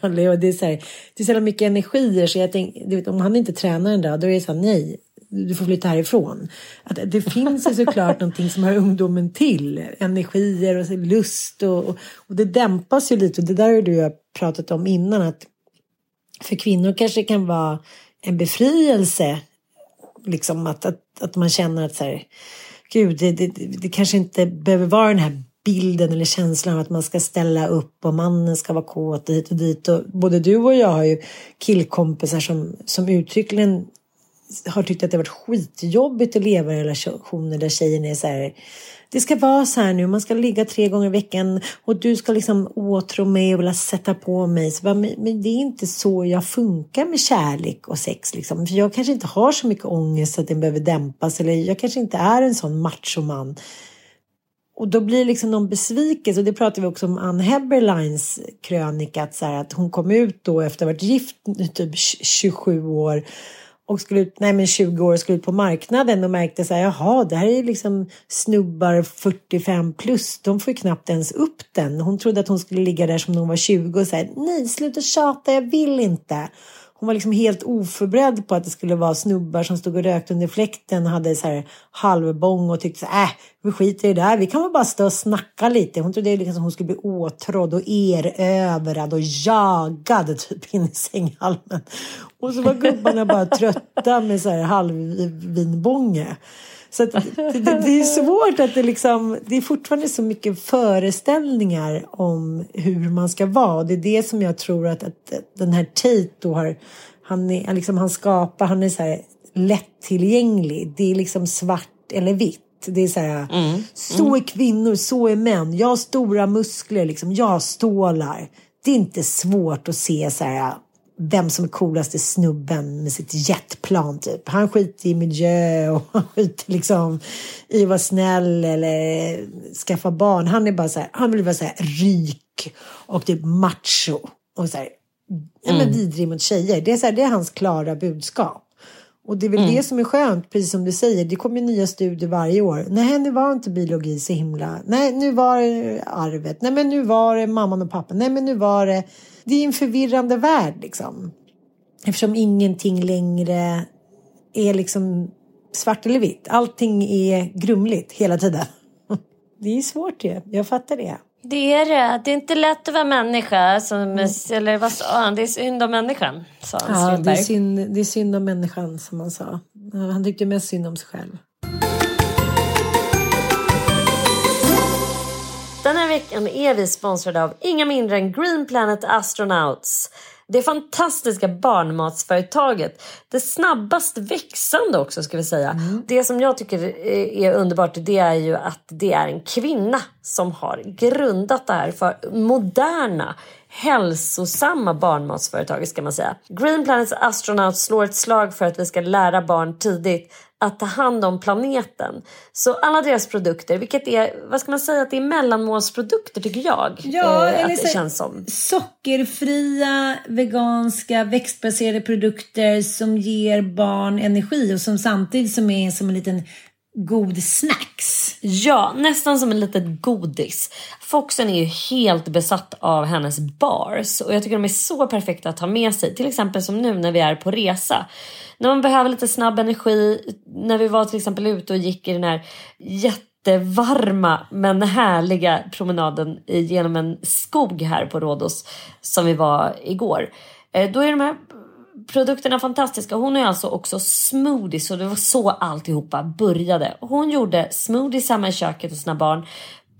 brölig och det är så här, det är så mycket energier så jag om han inte tränar en dag då är det så här, nej, du får flytta härifrån. Att det finns ju såklart någonting som hör ungdomen till. Energier och lust och, och det dämpas ju lite. Och det där har du pratat om innan att för kvinnor kanske det kan vara en befrielse. Liksom att, att, att man känner att så här, gud, det, det, det kanske inte behöver vara den här bilden eller känslan av att man ska ställa upp och mannen ska vara kåt hit och dit. Och både du och jag har ju killkompisar som, som uttryckligen har tyckt att det har varit skitjobbigt att leva i relationer där tjejen är så här det ska vara så här nu, man ska ligga tre gånger i veckan och du ska liksom åtrå mig och vilja sätta på mig. Så bara, men det är inte så jag funkar med kärlek och sex. Liksom. För jag kanske inte har så mycket ångest att den behöver dämpas eller jag kanske inte är en sån machoman. Och då blir det liksom någon besvikelse, och det pratar vi också om Ann Heberleins krönika, att, så här, att hon kom ut då efter att ha varit gift typ 27 år och skulle ut, nej men 20 år skulle ut på marknaden och märkte så här, jaha, det här är liksom snubbar 45 plus, de får ju knappt ens upp den. Hon trodde att hon skulle ligga där som när hon var 20 och säga, nej, sluta tjata, jag vill inte. Hon var liksom helt oförberedd på att det skulle vara snubbar som stod och rökte under fläkten och hade så här halvbång och tyckte så äh, vi skiter i det där, vi kan väl bara stå och snacka lite. Hon trodde liksom att hon skulle bli åtrådd och erövrad och jagad typ in i sänghalmen. Och så var gubbarna bara trötta med så här halvvinbånge. Så det, det, det, är svårt att det liksom, det är fortfarande så mycket föreställningar om hur man ska vara. Det är det som jag tror att, att den här Tate då har, han, är, liksom, han skapar, han är så här lättillgänglig. Det är liksom svart eller vitt. Det är så här, mm. så är kvinnor, så är män. Jag har stora muskler, liksom. jag stålar. Det är inte svårt att se så här, vem som är coolaste snubben med sitt jetplan typ. Han skiter i miljö och han skiter liksom i att vara snäll eller skaffa barn. Han är bara så här, han vill vara så här rik och typ macho och så här, mm. men vidrig mot tjejer. Det är, så här, det är hans klara budskap. Och det är väl mm. det som är skönt, precis som du säger. Det kommer nya studier varje år. Nej, nu var inte biologi så himla... Nej, nu var det arvet. Nej, men nu var det mamman och pappan. Nej, men nu var det... Det är en förvirrande värld liksom. Eftersom ingenting längre är liksom svart eller vitt. Allting är grumligt hela tiden. Det är svårt ju. Jag fattar det. Det är det. Det är inte lätt att vara människa. Som, mm. Eller vad sa han? Det är synd om människan. Sa han, ja, det är, synd, det är synd om människan som han sa. Han tyckte mest synd om sig själv. Den här veckan är vi sponsrade av inga mindre än Green Planet Astronauts. Det fantastiska barnmatsföretaget. Det snabbast växande också ska vi säga. Mm. Det som jag tycker är underbart det är ju att det är en kvinna som har grundat det här för moderna hälsosamma barnmatsföretaget ska man säga. Green Planets Astronauts slår ett slag för att vi ska lära barn tidigt att ta hand om planeten. Så alla deras produkter, vilket är, vad ska man säga, att det är mellanmålsprodukter tycker jag. Ja, eh, att det känns som. Sockerfria, veganska, växtbaserade produkter som ger barn energi och som samtidigt som är som en liten god snacks. Ja, nästan som en liten godis. Foxen är ju helt besatt av hennes bars och jag tycker de är så perfekta att ha med sig. Till exempel som nu när vi är på resa. När man behöver lite snabb energi. När vi var till exempel ute och gick i den här jättevarma men härliga promenaden genom en skog här på Rhodos som vi var igår. Eh, då är de här produkterna fantastiska. Hon är alltså också smoothies och det var så alltihopa började. Hon gjorde smoothies hemma i köket hos sina barn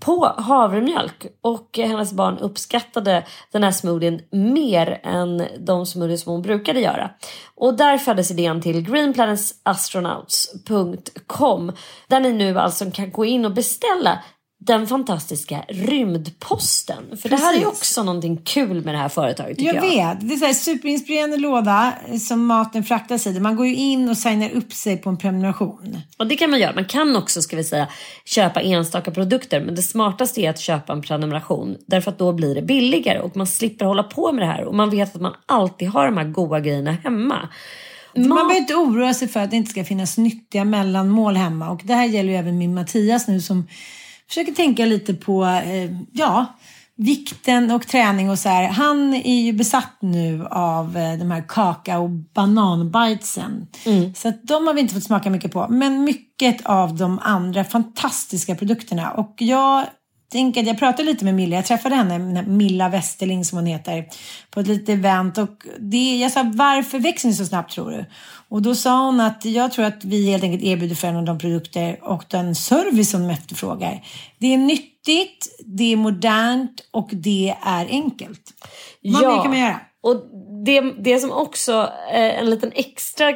på havremjölk och hennes barn uppskattade den här smoothien mer än de smoothies som hon brukade göra. Och där föddes idén till greenplanetsastronauts.com där ni nu alltså kan gå in och beställa den fantastiska rymdposten. För Precis. det här är också någonting kul med det här företaget tycker jag. Jag vet. Det är en superinspirerande låda som maten fraktas i. Man går ju in och signar upp sig på en prenumeration. Och det kan man göra. Man kan också, ska vi säga, köpa enstaka produkter. Men det smartaste är att köpa en prenumeration. Därför att då blir det billigare och man slipper hålla på med det här. Och man vet att man alltid har de här goda grejerna hemma. Man behöver inte oroa sig för att det inte ska finnas nyttiga mellanmål hemma. Och det här gäller ju även min Mattias nu som försöker tänka lite på, eh, ja, vikten och träning och så här. Han är ju besatt nu av eh, de här kaka och bananbitesen. Mm. Så att de har vi inte fått smaka mycket på. Men mycket av de andra fantastiska produkterna. Och jag tänker att jag pratade lite med Milla. Jag träffade henne, Milla Westerling som hon heter, på ett litet event. Och det, jag sa, varför växer ni så snabbt tror du? Och då sa hon att jag tror att vi helt enkelt erbjuder för de produkter och den service som de efterfrågar. Det är nyttigt, det är modernt och det är enkelt. Vad Ja. mer kan man göra? Och det, det som också är en liten extra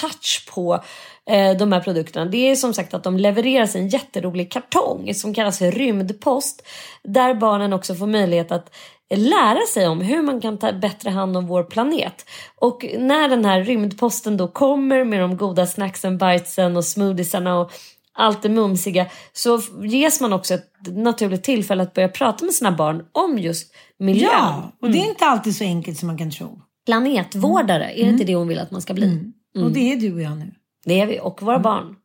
touch på eh, de här produkterna det är som sagt att de levereras i en jätterolig kartong som kallas för rymdpost. Där barnen också får möjlighet att lära sig om hur man kan ta bättre hand om vår planet. Och när den här rymdposten då kommer med de goda snacksen, bitesen och smoothiesarna och allt det mumsiga så ges man också ett naturligt tillfälle att börja prata med sina barn om just miljön. Ja, och det är inte alltid så enkelt som man kan tro. Planetvårdare, är det inte det hon vill att man ska bli? Mm. Och det är du och jag nu. Det är vi, och våra barn.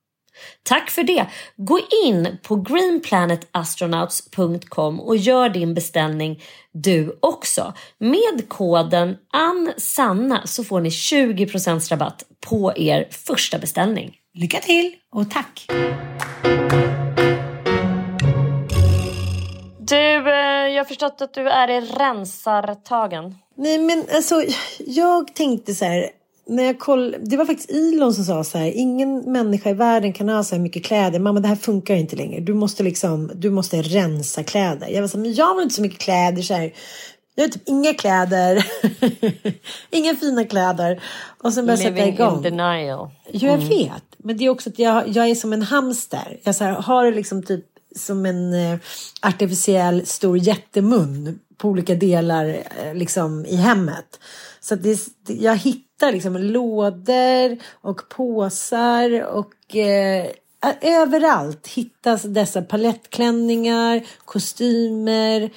Tack för det. Gå in på greenplanetastronauts.com och gör din beställning du också. Med koden ANSANNA så får ni 20% rabatt på er första beställning. Lycka till och tack! Du, eh, jag har förstått att du är i rensartagen. Nej men alltså, jag tänkte så här. När jag koll... Det var faktiskt Elon som sa så här. Ingen människa i världen kan ha så här mycket kläder. Mamma det här funkar inte längre. Du måste liksom, du måste rensa kläder. Jag var så här, men jag har inte så mycket kläder så här. Jag har typ inga kläder. inga fina kläder. Och sen började jag sätta Living igång. in denial. Jo, jag vet. Men det är också att jag, jag är som en hamster. Jag så här, har liksom typ som en eh, artificiell stor jättemun på olika delar eh, liksom i hemmet. Så att det, det- jag hittar liksom lådor och påsar och eh, överallt hittas dessa palettklänningar, kostymer,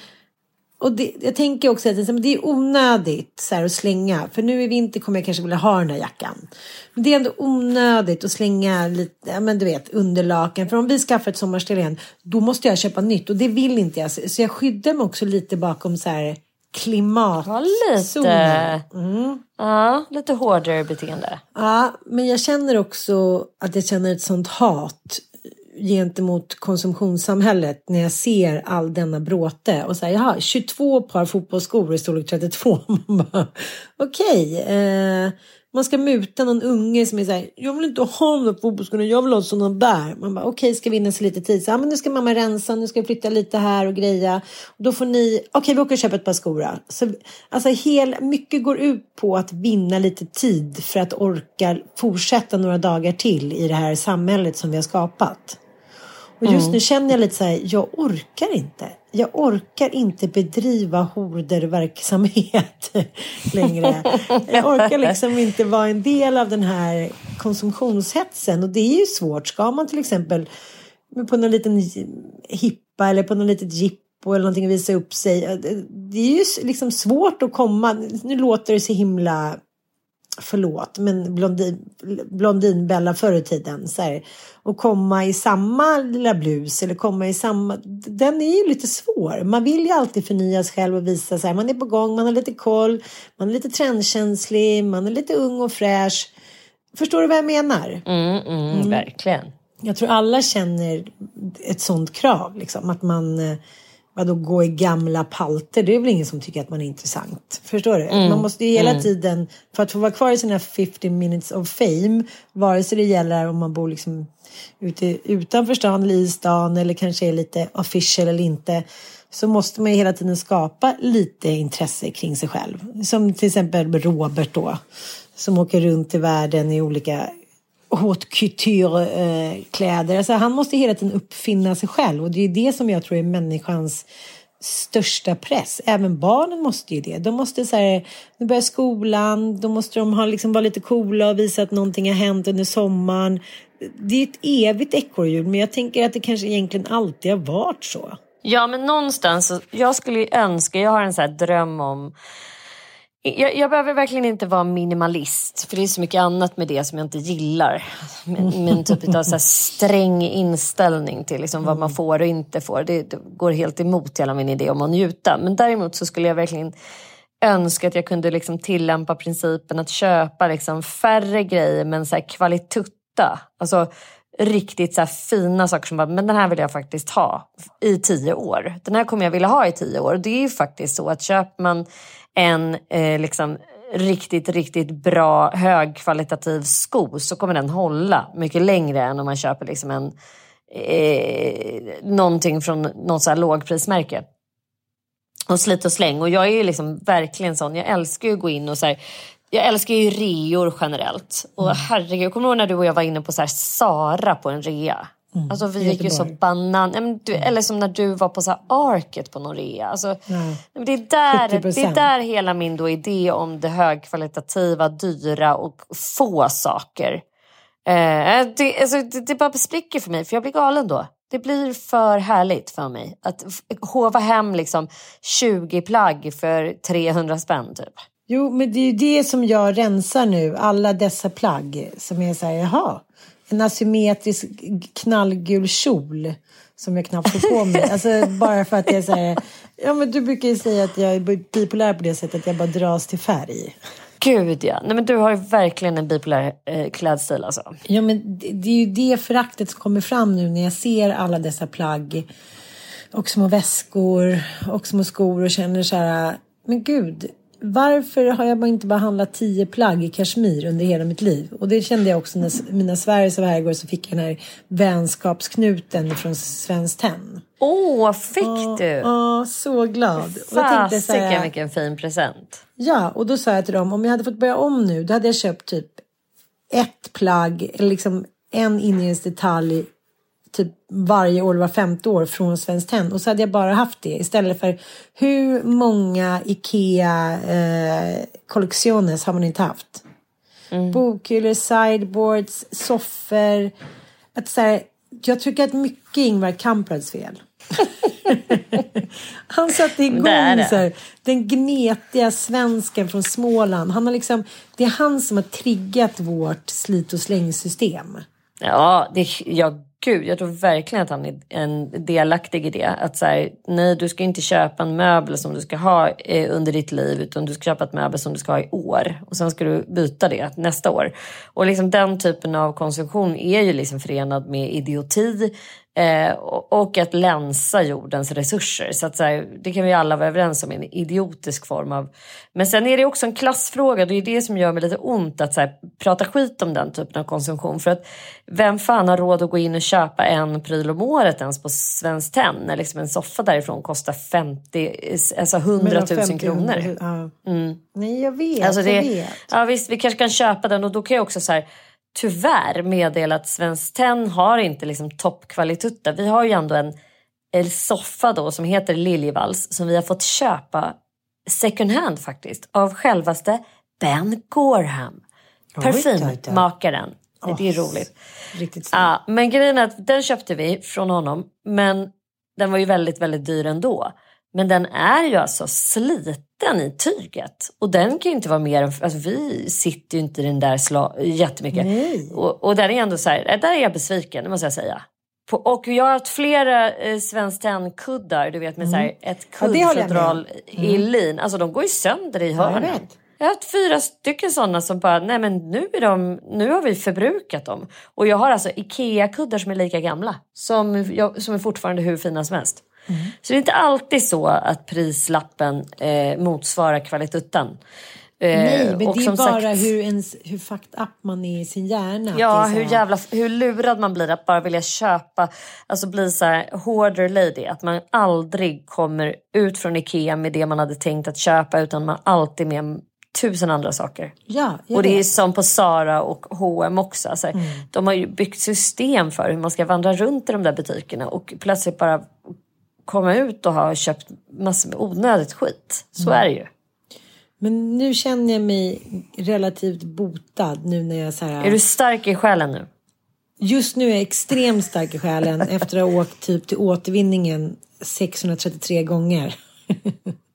och det, jag tänker också att det, är onödigt så här, att slänga. För nu i vinter kommer jag kanske vilja ha den här jackan. Men det är ändå onödigt att slänga lite, ja, men du vet, underlaken. För om vi skaffar ett sommarställe igen, då måste jag köpa nytt. Och det vill inte jag. Så jag skyddar mig också lite bakom så här klimatzoner. Lite, ja, lite hårdare beteende. Ja, men jag känner också att jag känner ett sånt hat gentemot konsumtionssamhället när jag ser all denna bråte och säger jaha, 22 par fotbollsskor i storlek 32. Man bara, Okej, eh, man ska muta någon unge som är så här, jag vill inte ha de där fotbollsskorna, jag vill ha sådana där. Man bara, okej, ska vinna sig lite tid. Så, ah, men nu ska mamma rensa, nu ska jag flytta lite här och greja. Och då får ni, okej, vi åker och köper ett par skor. då. Så, alltså, hel, mycket går ut på att vinna lite tid för att orka fortsätta några dagar till i det här samhället som vi har skapat. Och just Mm. nu känner jag lite så här, jag orkar inte. Jag orkar inte bedriva horderverksamhet längre. Jag orkar liksom inte vara en del av den här konsumtionshetsen. Och det är ju svårt. Ska man till exempel på någon liten hippa eller på någon litet jippo eller någonting visa upp sig. Det är ju liksom svårt att komma. Nu låter det så himla förlåt, men blondin, blondinbella förr i tiden. Så här, och komma i samma lilla blus eller komma i samma. Den är ju lite svår. Man vill ju alltid förnya sig själv och visa så här. Man är på gång, man har lite koll, man är lite trendkänslig, man är lite ung och fräsch. Förstår du vad jag menar? Mm, mm, Verkligen. Jag tror alla känner ett sånt krav, liksom. Att man eh, vadå, gå i gamla palter. Det är väl ingen som tycker att man är intressant. Förstår du? Mm, Man måste ju hela mm. tiden, för att få vara kvar i sina 50 minutes of fame, vare sig det gäller om man bor liksom ute, utanför stan eller i stan eller kanske är lite official eller inte, så måste man ju hela tiden skapa lite intresse kring sig själv. Som till exempel Robert då, som åker runt i världen i olika haute couture-kläder. Eh, alltså han måste hela tiden uppfinna sig själv och det är det som jag tror är människans största press. Även barnen måste ju det. De måste så här, nu börjar skolan, då måste de ha, liksom, vara lite coola och visa att någonting har hänt under sommaren. Det är ett evigt ekorrhjul men jag tänker att det kanske egentligen alltid har varit så. Ja, men någonstans, jag skulle ju önska, jag har en sån här dröm om jag, jag behöver verkligen inte vara minimalist, för det är så mycket annat med det som jag inte gillar. Min, min typ av så här sträng inställning till liksom vad man får och inte får. Det, det går helt emot hela min idé om att njuta. Men däremot så skulle jag verkligen önska att jag kunde liksom tillämpa principen att köpa liksom färre grejer men så här kvalitutta. Alltså riktigt så fina saker som bara, men den här vill jag faktiskt ha i tio år. Den här kommer jag vilja ha i tio år. Det är ju faktiskt så att köper man en eh, liksom riktigt, riktigt bra högkvalitativ sko så kommer den hålla mycket längre än om man köper liksom en eh, någonting från något så här lågprismärke. Och slit och släng. Och jag är ju liksom verkligen sån, jag älskar ju att gå in och så här, jag älskar ju reor generellt. Och mm. herregud, kommer du ihåg när du och jag var inne på så här Sara på en rea? Mm. Alltså vi gick ju så banan... Eller som när du var på så Arket på någon rea. Alltså, mm. det, är där, det är där hela min då idé om det högkvalitativa, dyra och få saker. Eh, det, alltså, det, det bara spricker för mig, för jag blir galen då. Det blir för härligt för mig att hova hem liksom 20 plagg för 300 spänn typ. Jo, men det är ju det som jag rensar nu. Alla dessa plagg som är så här, jaha, en asymmetrisk knallgul kjol som jag knappt får på mig. Alltså bara för att jag säger, ja men du brukar ju säga att jag är bipolär på det sättet att jag bara dras till färg. Gud ja. Nej, men du har ju verkligen en bipolär eh, klädstil alltså. Ja men det, det är ju det föraktet som kommer fram nu när jag ser alla dessa plagg och små väskor och små skor och känner så här, men gud, varför har jag inte bara handlat tio plagg i kashmir under hela mitt liv? Och det kände jag också när mina Sveriges var här igår så fick jag den här vänskapsknuten från Svenskt Tenn. Åh, oh, fick oh, du? Ja, oh, så glad. Fasiken vilken fin present. Ja, och då sa jag till dem, om jag hade fått börja om nu, då hade jag köpt typ ett plagg, eller liksom en inredningsdetalj typ varje år, var femte år från Svenskt Tenn och så hade jag bara haft det istället för hur många Ikea eh, kollektioner har man inte haft? Mm. Bokhyllor, sideboards, soffor. Att så här, jag tycker att mycket Ingvar Kamprads fel. han satte igång det det. Så här, den gnetiga svensken från Småland. Han har liksom, det är han som har triggat vårt slit och släng-system. Ja, det, jag gud, jag tror verkligen att han är en delaktig i det. Att så här, nej, du ska inte köpa en möbel som du ska ha eh, under ditt liv utan du ska köpa ett möbel som du ska ha i år och sen ska du byta det nästa år. Och liksom den typen av konsumtion är ju liksom förenad med idioti Eh, och att länsa jordens resurser. Så, att, så här, det kan vi alla vara överens om, en idiotisk form av... Men sen är det också en klassfråga, det är det som gör mig lite ont att så här, prata skit om den typen av konsumtion. För att vem fan har råd att gå in och köpa en pryl om året ens på Svenskt Tenn när liksom en soffa därifrån kostar 50, alltså 100 000 kronor. Ja. Mm. Nej, jag vet. Alltså det, jag vet. Ja, visst, vi kanske kan köpa den och då kan jag också så här, tyvärr meddela att Svenskt Tenn har inte liksom toppkvalitutta. Vi har ju ändå en, en soffa då som heter Liljevalchs som vi har fått köpa second hand faktiskt av självaste Ben Gorham. Parfymmakaren. Oh, det är roligt. Riktigt ja, men grejen är att den köpte vi från honom men den var ju väldigt, väldigt dyr ändå. Men den är ju alltså sliten i tyget. Och den kan ju inte vara mer än... Alltså vi sitter ju inte i den där sla, jättemycket. Nej. Och, och där är ändå så här, där är jag besviken, det måste jag säga. På, och jag har haft flera eh, Svenskt Tenn-kuddar, du vet med mm. så här, mm. ett kuddfodral ja, i mm. lin. Alltså de går ju sönder i hörnen. Ja, jag, jag har haft fyra stycken sådana som bara, nej men nu, är de, nu har vi förbrukat dem. Och jag har alltså IKEA-kuddar som är lika gamla. Som, jag, som är fortfarande hur fina som helst. Mm. Så det är inte alltid så att prislappen eh, motsvarar kvaliteten. Eh, Nej, men det är bara sagt, hur, ens, hur fucked up man är i sin hjärna. Ja, hur, jävla, hur lurad man blir att bara vilja köpa, alltså bli så här hoarder lady. Att man aldrig kommer ut från Ikea med det man hade tänkt att köpa utan man alltid med tusen andra saker. Ja, och det vet. är som på Sara och H&M också. Alltså, mm. De har ju byggt system för hur man ska vandra runt i de där butikerna och plötsligt bara komma ut och ha köpt massor med onödigt skit. Så mm. är det ju. Men nu känner jag mig relativt botad nu när jag så här... Är du stark i själen nu? Just nu är jag extremt stark i själen efter att ha åkt typ till återvinningen 633 gånger.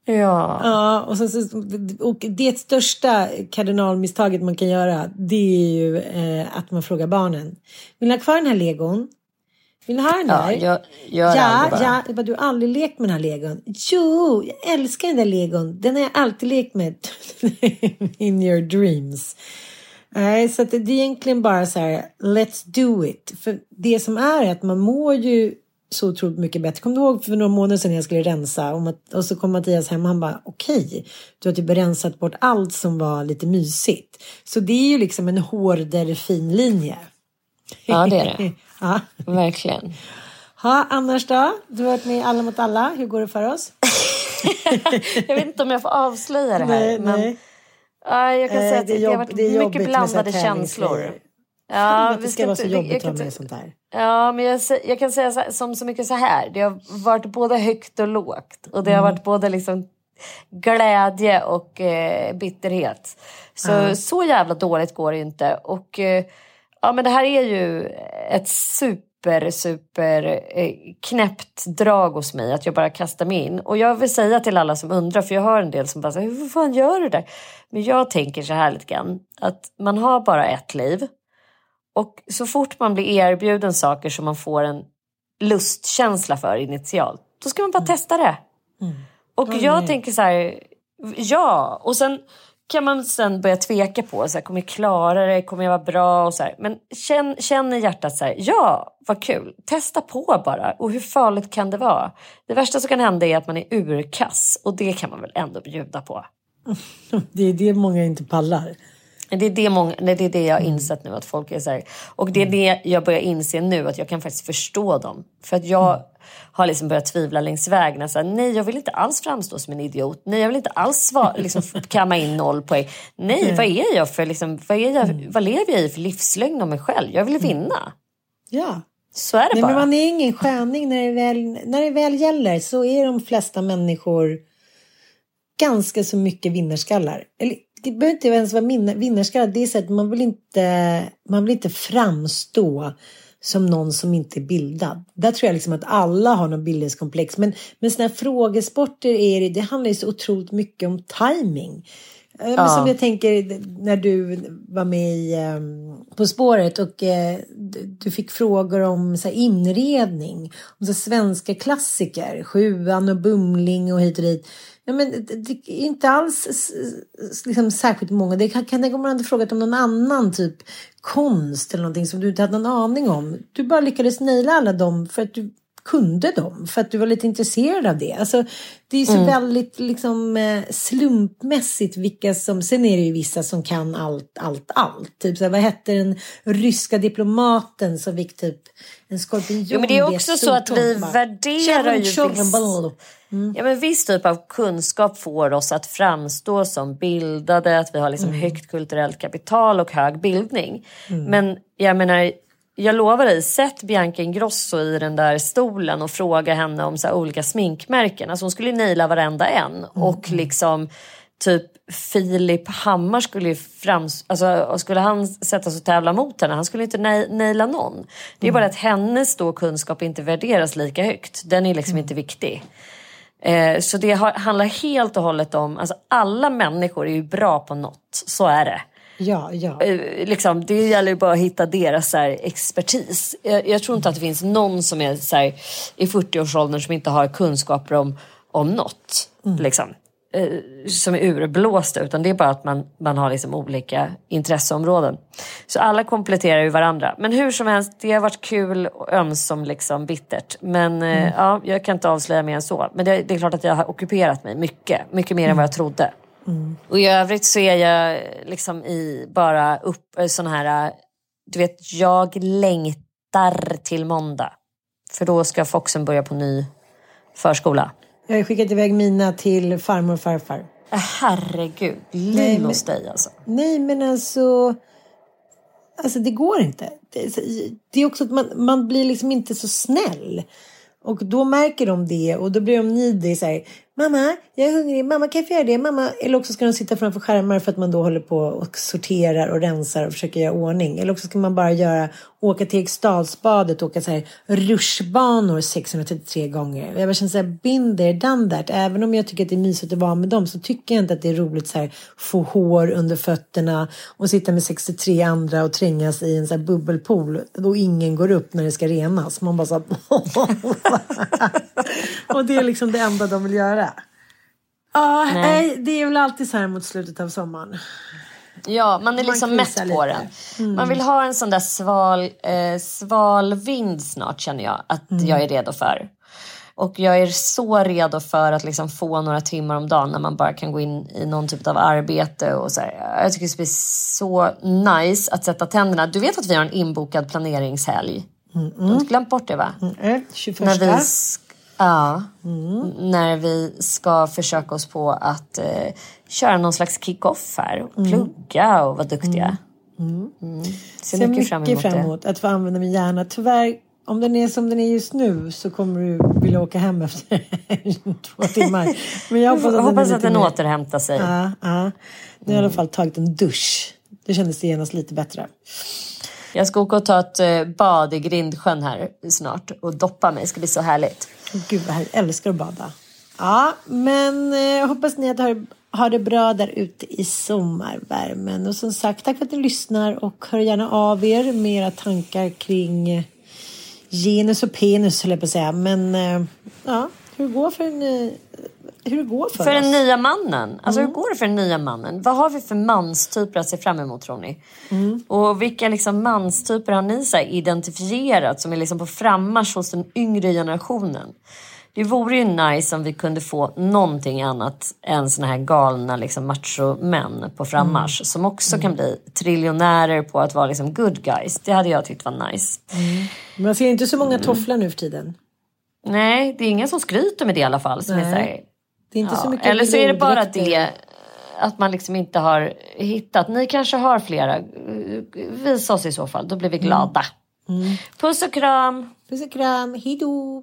Ja. Ja, och, sen, och det största kardinalmisstaget man kan göra det är ju eh, att man frågar barnen. Vill ni ha kvar den här legon? Vill ni ha den Ja, här? jag gör ja, bara. ja. Du har aldrig lekt med den här legon. Jo, jag älskar den där legon. Den har jag alltid lekt med. In your dreams. Nej, så det är egentligen bara så här, let's do it. För det som är att man mår ju så otroligt mycket bättre. Kommer du ihåg för några månader sedan jag skulle rensa och så kom Mattias hem och han bara okej, du har typ rensat bort allt som var lite mysigt. Så det är ju liksom en hårdare fin linje. Ja, det är det. ja. Verkligen. Ha, annars då? Du har varit med i Alla mot alla. Hur går det för oss? Jag vet inte om jag får avslöja det här. Nej, men, nej. Ja, jag kan Eh, säga att det är det, har jobb- varit det mycket blandade känslor. Ja, Ja, det ska vara så jobbigt att ha med sånt här. Ja, men jag, jag kan säga så, som så mycket så här. Det har varit både högt och lågt. Och det har Mm. varit både liksom glädje och eh, bitterhet. Så, Ja. så jävla dåligt går det ju inte. Och eh, ja, men det här är ju ett super, super eh, knäppt drag hos mig. Att jag bara kastar mig in. Och jag vill säga till alla som undrar, för jag har en del som bara säger, hur fan gör du det? Men jag tänker så här lite grann. Att man har bara ett liv. Och så fort man blir erbjuden saker som man får en lustkänsla för initialt, då ska man bara testa det. Och Mm. jag nej. tänker så här, ja, och sen kan man sen börja tveka på, så här, kommer jag klara det, kommer jag vara bra och så här. Men känn, känn i hjärtat så här, ja, vad kul, testa på bara. Och hur farligt kan det vara? Det värsta som kan hända är att man är urkass och det kan man väl ändå bjuda på. Det är det många inte pallar. Det är det, många, det är det jag har insett nu att folk är så här. Och det är det jag börjar inse nu att jag kan faktiskt förstå dem. För att jag har liksom börjat tvivla längs vägen. Så här, nej, jag vill inte alls framstå som en idiot. Nej, jag vill inte alls sva, liksom, kamma in noll poäng. Nej, vad är jag för liksom, vad, är jag, vad lever jag i för livslögn om mig själv? Jag vill vinna. Ja. Så är det Nej, bara. men man är ingen sköning när det, väl, när det väl gäller så är de flesta människor ganska så mycket vinnarskallar. Eller, det behöver inte ens vara vinnarskallar. Det är så att man vill inte, man vill inte framstå som någon som inte är bildad. Där tror jag liksom att alla har någon bildningskomplex. Men, men sådana här frågesporter är det, handlar ju så otroligt mycket om timing. Eh, Men Ja. som jag tänker när du var med i ehm, På spåret och eh, du- fick frågor om så inredning. Om så svenska klassiker. Sjuan och Bumling och hit och dit. Ja, men det, är inte alls liksom, särskilt många. Det kan, kan tänka om man hade frågat om någon annan typ konst eller någonting som du inte hade någon aning om. Du bara lyckades naila alla dem för att du kunde dem för att du var lite intresserad av det. Alltså, det är så Mm. väldigt liksom, eh, slumpmässigt vilka som... Sen är det ju vissa som kan allt, allt, allt. Typ så här, vad hette den ryska diplomaten som fick typ en skorpion Jo, men det är också så att vi bara, värderar ju "Tjorren, visst- tjorren, Mm. Ja, men viss typ av kunskap får oss att framstå som bildade, att vi har liksom högt kulturellt kapital och hög bildning. Men jag menar, jag lovar dig, sätt Bianca Ingrosso i den där stolen och fråga henne om så olika sminkmärken. Alltså hon skulle naila varenda en. Och liksom typ Filip Hammar skulle ju frams... Alltså skulle han sätta sig och tävla mot henne, han skulle inte na- naila någon. Det är bara att hennes då kunskap inte värderas lika högt. Den är liksom inte viktig. Eh, så det handlar helt och hållet om, alltså alla människor är ju bra på något, så är det. Ja, ja. Eh, liksom, det gäller ju bara att hitta deras här, expertis. Jag, jag tror inte att det finns någon som är så här, i 40-årsåldern som inte har kunskaper om, om något. Liksom, eh, som är urblåsta utan det är bara att man, man har liksom olika intresseområden. Så alla kompletterar ju varandra. Men hur som helst, det har varit kul och ömsom liksom bittert. Men eh, ja, jag kan inte avslöja mer än så. Men det, det är klart att jag har ockuperat mig mycket. Mycket mer än vad jag trodde. Och i övrigt så är jag liksom i bara upp sån här, du vet, jag längtar till måndag. För då ska Foxen börja på ny förskola. Jag har skickat iväg mina till farmor och farfar. Äh, Herregud, liv hos dig alltså. Nej, men alltså... Alltså det går inte. Det, det är också att man, man blir liksom inte så snäll. Och då märker de det och då blir de. Så här, Mamma, jag är hungrig. Mamma, kan jag få göra det? Mamma. Eller också ska de sitta framför skärmar för att man då håller på och sorterar och rensar och försöker göra ordning. Eller också ska man bara göra, åka till Eriksdalsbadet och åka så här rutschbanor 633 gånger. Jag bara känner så här, there, done that. Även om jag tycker att det är mysigt att vara med dem så tycker jag inte att det är roligt så här få hår under fötterna och sitta med 63 andra och trängas i en så här bubbelpool då ingen går upp när det ska renas. Man bara så här, Och det är liksom det enda de vill göra. Ja, nej. det är väl alltid så här mot slutet av sommaren. Ja, man är Man liksom mätt kryssar på lite. den. Man vill ha en sån där sval, eh, sval vind snart känner jag att jag är redo för. Och jag är så redo för att liksom få några timmar om dagen när man bara kan gå in i någon typ av arbete. Och så här. Jag tycker det ska bli så nice att sätta tänderna. Du vet att vi har en inbokad planeringshelg? Du har inte glömt bort det va? Mm, 21. När vi, ja, när vi ska försöka oss på att eh, köra någon slags kick-off här. Och plugga och vara duktiga. Mm. Ser, Ser mycket, fram emot, fram emot att få använda min hjärna. Tyvärr, om den är som den är just nu så kommer du vilja åka hem efter två timmar. Men jag hoppas att Jag hoppas att den mer- återhämtar sig. Ja, ja. Nu har jag i alla fall tagit en dusch. Det kändes genast lite bättre. Jag ska åka och ta ett eh, bad i Grindsjön här snart och doppa mig. Det ska bli så härligt. Gud vad härligt. Jag älskar att bada. Ja, men eh, jag hoppas ni att har, har det bra där ute i sommarvärmen. Och som sagt, tack för att ni lyssnar och hör gärna av er med era tankar kring genus och penis, höll jag på att säga. Men eh, ja, hur går för en, eh, hur det går för, För oss. den nya mannen. Alltså hur går det för den nya mannen? Vad har vi för manstyper att se fram emot tror ni? Och vilka liksom manstyper har ni så identifierat som är liksom på frammarsch hos den yngre generationen? Det vore ju nice om vi kunde få någonting annat än såna här galna liksom macho-män på frammarsch som också kan bli triljonärer på att vara liksom good guys. Det hade jag tyckt var nice. Man ser inte så många tofflar nu för tiden. Nej, det är ingen som skryter med det i alla fall. Som är Nej. så här, Det är inte så Ja, mycket Eller så är det bara det att man liksom inte har hittat. Ni kanske har flera. Visa oss i så fall, då blir vi glada. Puss och kram! Puss och kram, hejdå!